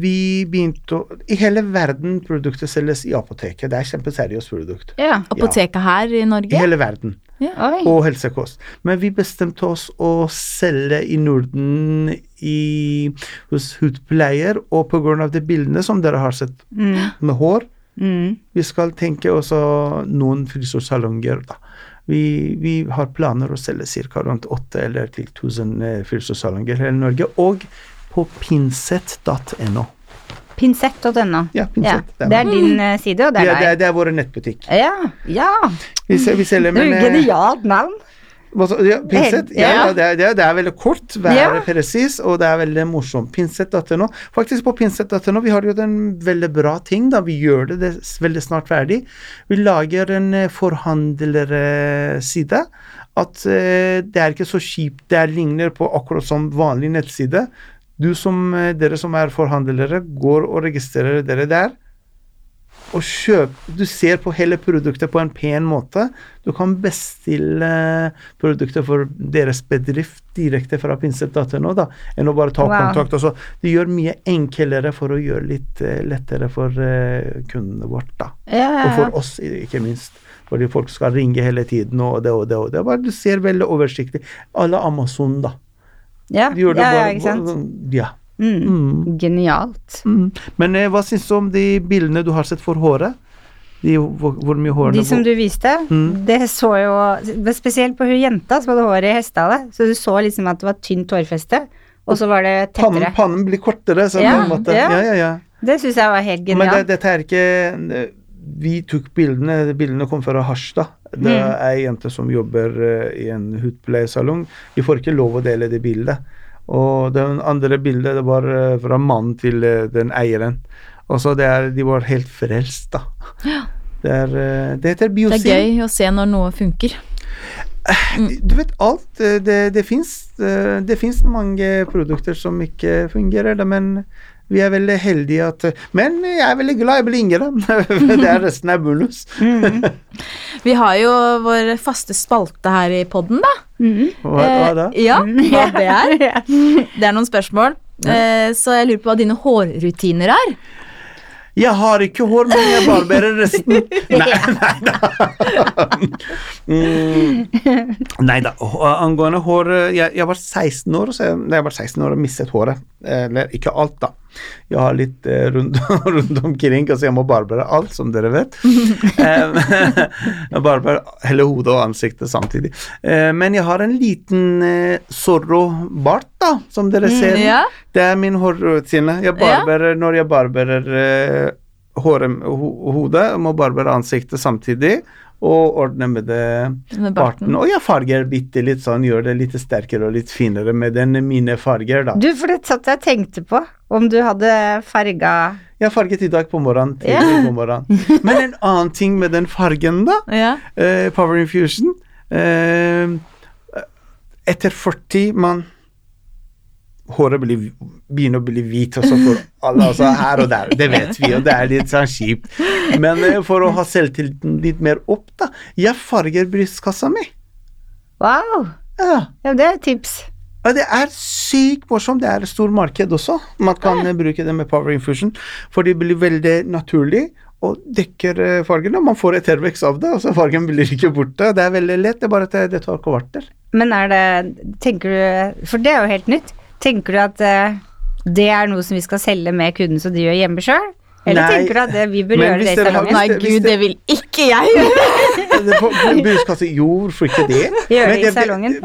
Vi begynte å I hele verden produktet selges i apoteket. Det er kjempeseriøst produkt. Ja. Apoteket her i Norge? I hele verden. Oi. Og helsekost. Men vi bestemte oss å selge i Norden i, hos hudpleier, og av de bildene som dere har sett Mm. med hår, Mm. vi skal tenke også noen frisørsalonger, da. Vi, vi har planer å selge ca. rundt 8 eller til 1000 eh, frisørsalonger i hele Norge, og på pinsett.no. Pinsett.no. Ja, Pinsett. Ja. Det er din eh, side, og det er deg. det, er, det er vår nettbutikk. Ja. ja. Vi, vi selger, er men eh, genialt navn. så- ja, Pinsett? Ja, Ja. det, er, det, er, veldig kort, være Ja. presis, og det er veldig morsomt. Pinsett.no. Faktisk på pinsett.no vi har gjort en veldig bra ting. da, Vi gjør det, det veldig snart ferdig. Vi lager en eh, forhandlerside. At eh, det er ikke så kjipt. Det er ligner på akkurat som vanlig nettside. Du som, eh, Dere som er forhandlere, går og registrerer dere der. Og kjøp Du ser på hele produktet på en pen måte. Du kan bestille produkter for deres bedrift direkte fra pinsett.no, da, enn å bare ta Wow. kontakt. Og så. Det gjør mye enklere for å gjøre litt eh, lettere for eh, kundene vårt, da. Ja, ja, Og for oss, ikke minst. Fordi folk skal ringe hele tiden, og det og det og det. Bare du ser veldig oversiktlig. Alle Amazon, da. Ja, De ja, ja, ikke sant. Ja. Mm. Mm. Genialt. Mm. Men eh, hva syns du om de bildene du har sett for håret? De, hvor, hvor mye hårene De som du viste, Mm. det så jo Spesielt på hun jenta som hadde håret i hestehale. Så du så liksom at det var tynt hårfeste, og så var det tettere. pannen blir kortere, så Ja, på en måte. ja. Ja, ja. Det syns jeg var helt Men det, genialt. dette er ikke Vi tok bildene, bildene kom fra Harstad. Det Mm. er ei jente som jobber eh, i en hudpleiesalong. Vi får ikke lov å dele det bildet. Og det andre bildet det var eh, fra mannen til eh, den eieren. Og så det De var helt frelst, da. Det, er, det heter Det er gøy å se når noe funker. Du vet alt. Det, det fins mange produkter som ikke fungerer, men vi er veldig heldige at Men jeg er veldig glad jeg blir yngre. det er resten er bonus. Mm. [LAUGHS] Vi har jo vår faste spalte her i podden, da. Mm. Hva, hva da? Eh, ja, hva [LAUGHS] det er. Det er noen spørsmål. Eh, så jeg lurer på hva dine hårrutiner er. Jeg har ikke hår, men jeg barberer resten. [LAUGHS] Nei, nei da. Mm. Nei da. Angående hår Jeg, jeg var 16 år, så jeg, jeg var 16 år og mistet håret. Eller ikke alt, da. Jeg har litt eh, rundt, [LAUGHS] rundt omkring, altså jeg må barbere alt, som dere vet. [LAUGHS] Eh, [LAUGHS] jeg barberer hele hodet og ansiktet samtidig. Eh, men jeg har en liten eh, Zorro-bart, da, som dere ser. ja. Det er min hårrutine. Jeg Ja. når jeg barberer eh, håret, ho hodet, må barbere ansiktet samtidig. Og ordne med det Med barten. Og jeg farger bitte litt sånn, gjør det litt sterkere og litt finere med den mine farger, da. Du, for det satt jeg tenkte på, om du hadde farga Jeg farget i dag på morgenen. Tidlig på morgenen. [LAUGHS] Men en annen ting med den fargen, da. Ja. eh, Power Infusion. Eh, etter 40 man Håret blir, begynner å bli hvit også for alle, altså her og der. Det vet vi, og det er litt sånn kjipt. Men eh, for å ha selvtilliten litt mer opp, da. Jeg farger brystkassa mi. Wow! Ja. Ja, det er et tips. Ja, det er sykt morsomt. Det er et stort marked også. Man kan ja. bruke det med Power Infusion, for det blir veldig naturlig og dekker eh, fargene. Man får et ettervekst av det, og så fargen blir ikke borte. Det er veldig lett, det er bare at det, det tar kvarter. Men er det Tenker du For det er jo helt nytt. Tenker du at eh, det er noe som vi skal selge med kunden så de gjør hjemme sjøl? Eller Nei, tenker du at det, vi bør gjøre det i salongen? Nei, gud, det- det vil ikke jeg gjøre! Jo, hvorfor ikke det? [LAUGHS] Gjøre det i salongen.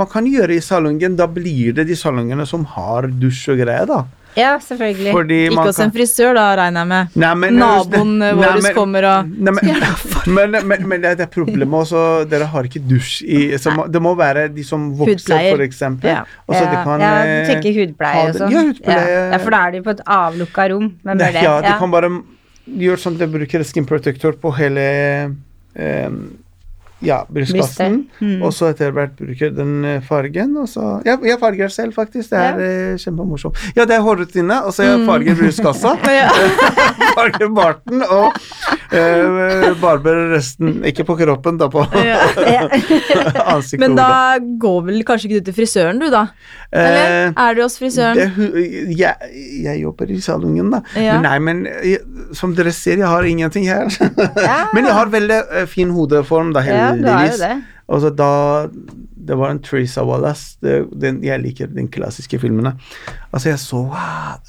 man kan gjøre det i salongen, da blir det de salongene som har dusj og greier, da. Ja, selvfølgelig. Fordi Ikke man hos en frisør, da, regner jeg med. Nei, men- Naboen Nei, vår men- kommer og Nei, men, [LAUGHS] men, men, men det er problemet også, dere har ikke dusj i så må- Det må være de som vokser, eksempel. Ja. Og ja, kan ja, eh, du tenker hudpleie og sånn. Ja, hudpleie. Ja. ja, for da er de på et avlukka rom. Hvem er det? Ja, de kan bare gjøre sånn at de bruker skin protector på hele eh, ja, brystkassen. Mm. Og så etter hvert bruker den eh, fargen, og så Jeg, jeg farger selv, faktisk. Det er ja. kjempemorsomt. Ja, det er hårrutine, og så jeg farger brystkassa. [LAUGHS] [LAUGHS] farger barten og eh, barber resten Ikke på kroppen, da, på [LAUGHS] ansiktet. Men da går vel kanskje ikke du til frisøren, du, da? Eller Eh, er du hos frisøren? Det, jeg, jeg jobber i salongen, da. Ja. Men nei, men jeg, som dere ser, jeg har ingenting her. men jeg har veldig eh, fin hodeform, da, Ja, jo heldigvis. det. Og så da Det var en Teresa Wallace. Det, den, jeg liker den klassiske filmene. Altså, jeg så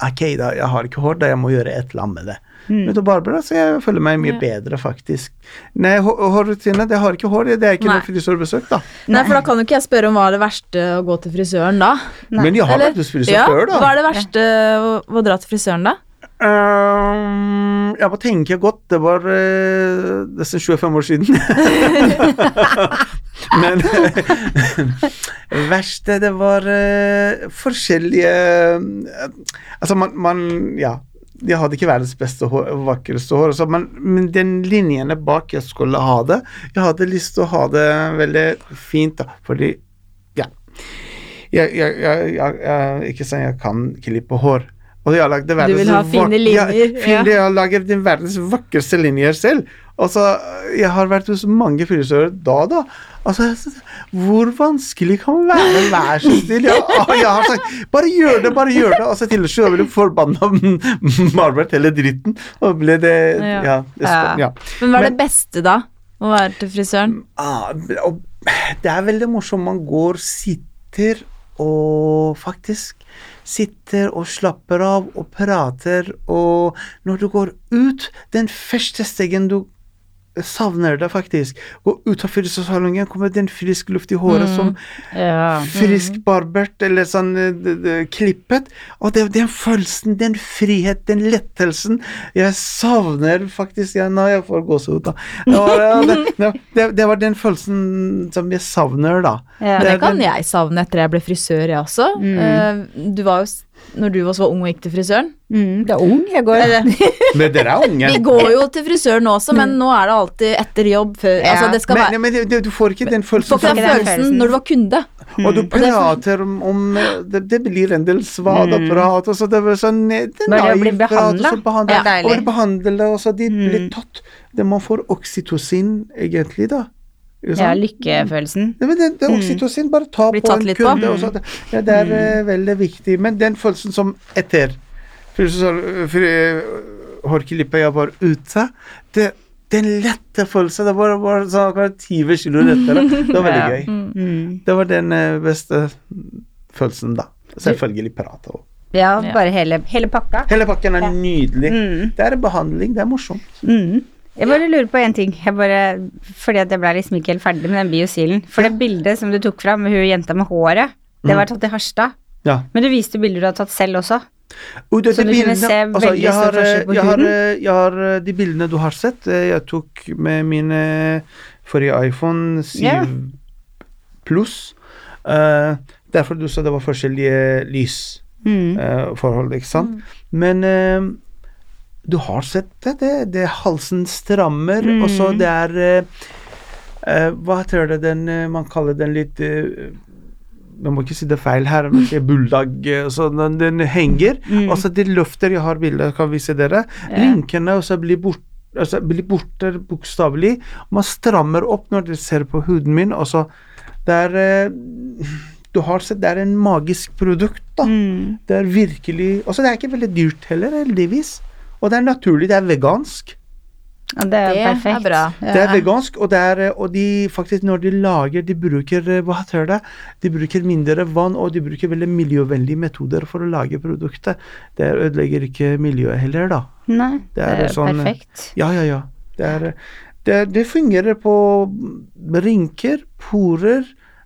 Ok, da, jeg har ikke hår, da jeg må gjøre et eller annet med det. Mm. Men til Barbara så jeg føler meg mye Ja. bedre, faktisk. Nei, hå- hårrutine, det har ikke hår, det er ikke Nei. noe frisørbesøk, da. Nei, for da kan jo ikke jeg spørre om hva er det verste å gå til frisøren da. Men jeg har Eller- vært hos frisør ja, før, da. Hva er det verste å, å dra til frisøren da? Ehm, jeg må tenke godt. Det var uh, nesten 25 år siden. [LAUGHS] Men verste, det var uh, forskjellige uh, Altså, man, man Ja. Jeg hadde ikke verdens beste hår, vakreste hår, altså, men, men den linjene bak jeg skulle ha det Jeg hadde lyst til å ha det veldig fint, da, fordi Ja. Jeg, jeg, jeg, jeg, jeg Ikke sånn jeg kan klippe hår. Og de har lagd det Du vil ha fine linjer, Ja, fine, ja. De har laget den verdens vakreste linjer selv. Og så, Jeg har vært hos mange frisører da, da. Altså, Hvor vanskelig kan man være? Vær så snill. Jeg, jeg har sagt bare gjør det, bare gjør det. Og så til slutt ble jeg forbanna [LAUGHS] Marbert hele dritten. Og ble det Ja. Ja. det, Ja. ja. Men hva er det beste da? Å være til frisøren? Ah, det er veldig morsomt. Man går, sitter og faktisk sitter og slapper av og prater, og når du går ut Den første stegen du savner det, faktisk. Gå ut av frisørsalongen, kommer det en frisk luft i håret som Ja. frisk barbert eller sånn eh, klippet. Og det, den følelsen, den frihet, den lettelsen Jeg savner faktisk ja, Nå jeg får gåsehud, da. Det var, [LAUGHS] ja, det, det, det var den følelsen som jeg savner, da. Ja. Det det kan den- jeg savne etter jeg ble frisør, jeg også. Mm. Uh, Du var jo, når du også var ung og gikk til frisøren. Mm, det er ung jeg går. [LAUGHS] Men dere er unge. vi går jo til frisøren også, men nå er det alltid etter jobb. Før, Ja. altså det skal Men, være men det, det, du får ikke den Du får ikke den følelsen følelsen. når du var kunde. Og du Og det er for- prater om, om det, det blir en del svadaprat, og så det blir sånn det er Bare å bli og behandle, Ja, deilig. og og så de blir tatt. Det man får oksytocin, egentlig, da. Ja, lykkefølelsen. Det, men det, det er oksytocin, bare ta på en kunde. på. Det, ja, det er mm. veldig viktig. Men den følelsen som etter frisør- jeg var ute, det, den lette følelsen Det var, var sånn akkurat 20 kilo lettere. Det var [LAUGHS] veldig Ja. gøy. Mm. Det var den eh, beste følelsen, da. Selvfølgelig prate òg. Ja, Ja. bare hele, hele pakka. Hele pakken er Ja. nydelig. Mm. Det er en behandling, det er morsomt. Mm. Jeg bare lurer på en ting, jeg bare, fordi at jeg ble liksom ikke helt ferdig med den biosilen. For det bildet som du tok fram med hun jenta med håret, det var tatt i Harstad. Ja. Men du viste bilder du har tatt selv også. Og det, Så du kunne bildene- se veldig jeg stor forskjell på jeg har, huden? Har, jeg har eh, de bildene du har sett, eh, jeg tok med min forrige iPhone 7 yeah. pluss. Uh, derfor du sa det var forskjellige Mm. uh, ikke sant? Men eh, du har sett det, det, det halsen strammer, Mm. og så det er uh, Hva heter det den eh, Man kaller den litt jeg må ikke si det feil her, men ikke bulldog eh, så den, den henger. Mm. Og så de løfter, jeg har bilder, kan vise dere. Ja. Rynkene også blir borte altså blir borte bokstavelig. Man strammer opp når dere ser på huden min, og så Det er Du har sett, det er en magisk produkt, da. Mm. Det er virkelig Og så det er ikke veldig dyrt heller, heldigvis. Og det er naturlig, det er vegansk. Ja, det er Det er perfekt. bra. Det er vegansk, og, det er, og de faktisk når de lager, de bruker eh, hva heter det? De bruker mindre vann, og de bruker veldig miljøvennlige metoder for å lage produktet. Det ødelegger ikke miljøet heller, da. Nei, Det er det er sånn- perfekt. Ja, ja, ja. Det, er, det, det fungerer på rynker, porer,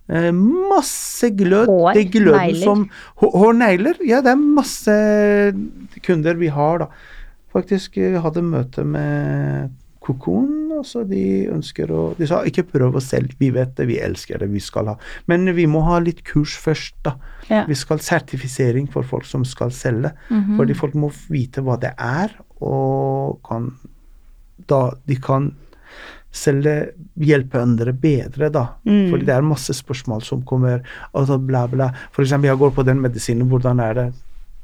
eh, masse glød. Hår, det gløden negler. som Hår, negler. Ja, det er masse kunder vi har, da. Faktisk, hadde møte med Kokon, og så de ønsker å De sa ikke prøv å selge, vi vet det, vi elsker det, vi skal ha Men vi må ha litt kurs først, da. Ja. Vi skal sertifisering for folk som skal selge. Mhm. Fordi folk må vite hva det er, og kan da de kan selge, hjelpe andre bedre, da. Mm. Fordi det er masse spørsmål som kommer, altså bla, bla. For eksempel, jeg går på den medisinen, hvordan er det?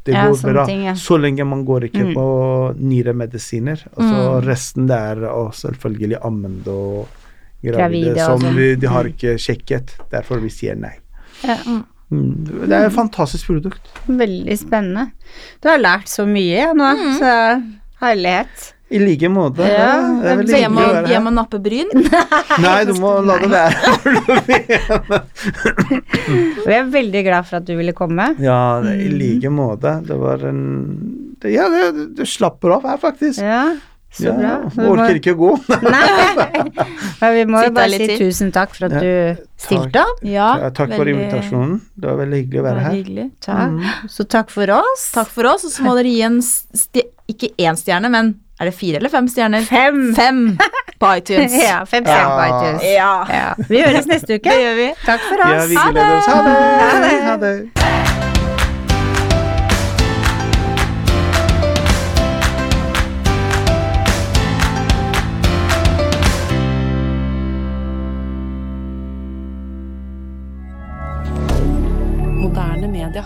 Det Ja, går bra. ting, ja. Så lenge man går ikke Mm. på nyremedisiner. Og så Mm. resten det er og selvfølgelig ammende og gravide, Gravide som sånn. vi, de har Mm. ikke sjekket. Derfor vi sier nei. Ja. Mm. Det er et fantastisk produkt. Veldig spennende. Du har lært så mye ja, nå, Mm. så herlighet. I like måte. Ja, Så jeg må, jeg og nappe bryn? [LAUGHS] Nei, du må la det være. [LAUGHS] Og jeg er veldig glad for at du ville komme. ja, det, i like måte. Det var en det, Ja, det, du slapper av her, faktisk. Ja, så Ja, bra. orker ikke gå. [LAUGHS] Nei. Men vi må jo bare si tusen takk for at Ja, du stilte opp. Ja, Ja, takk for invitasjonen. Det var veldig hyggelig å være veldig her. hyggelig. Takk. Så takk for oss. Takk for oss, og så må dere gi en ikke én stjerne, men er det fire eller fem stjerner? Fem. Fem på iTunes. [LAUGHS] Ja, fem stjerner på Ja. iTunes. Ja. Ja. Vi høres neste uke. Det gjør vi. Takk for Ja, oss. vi Ha gleder oss. Ha det. Ha det! Ha det. Moderne media.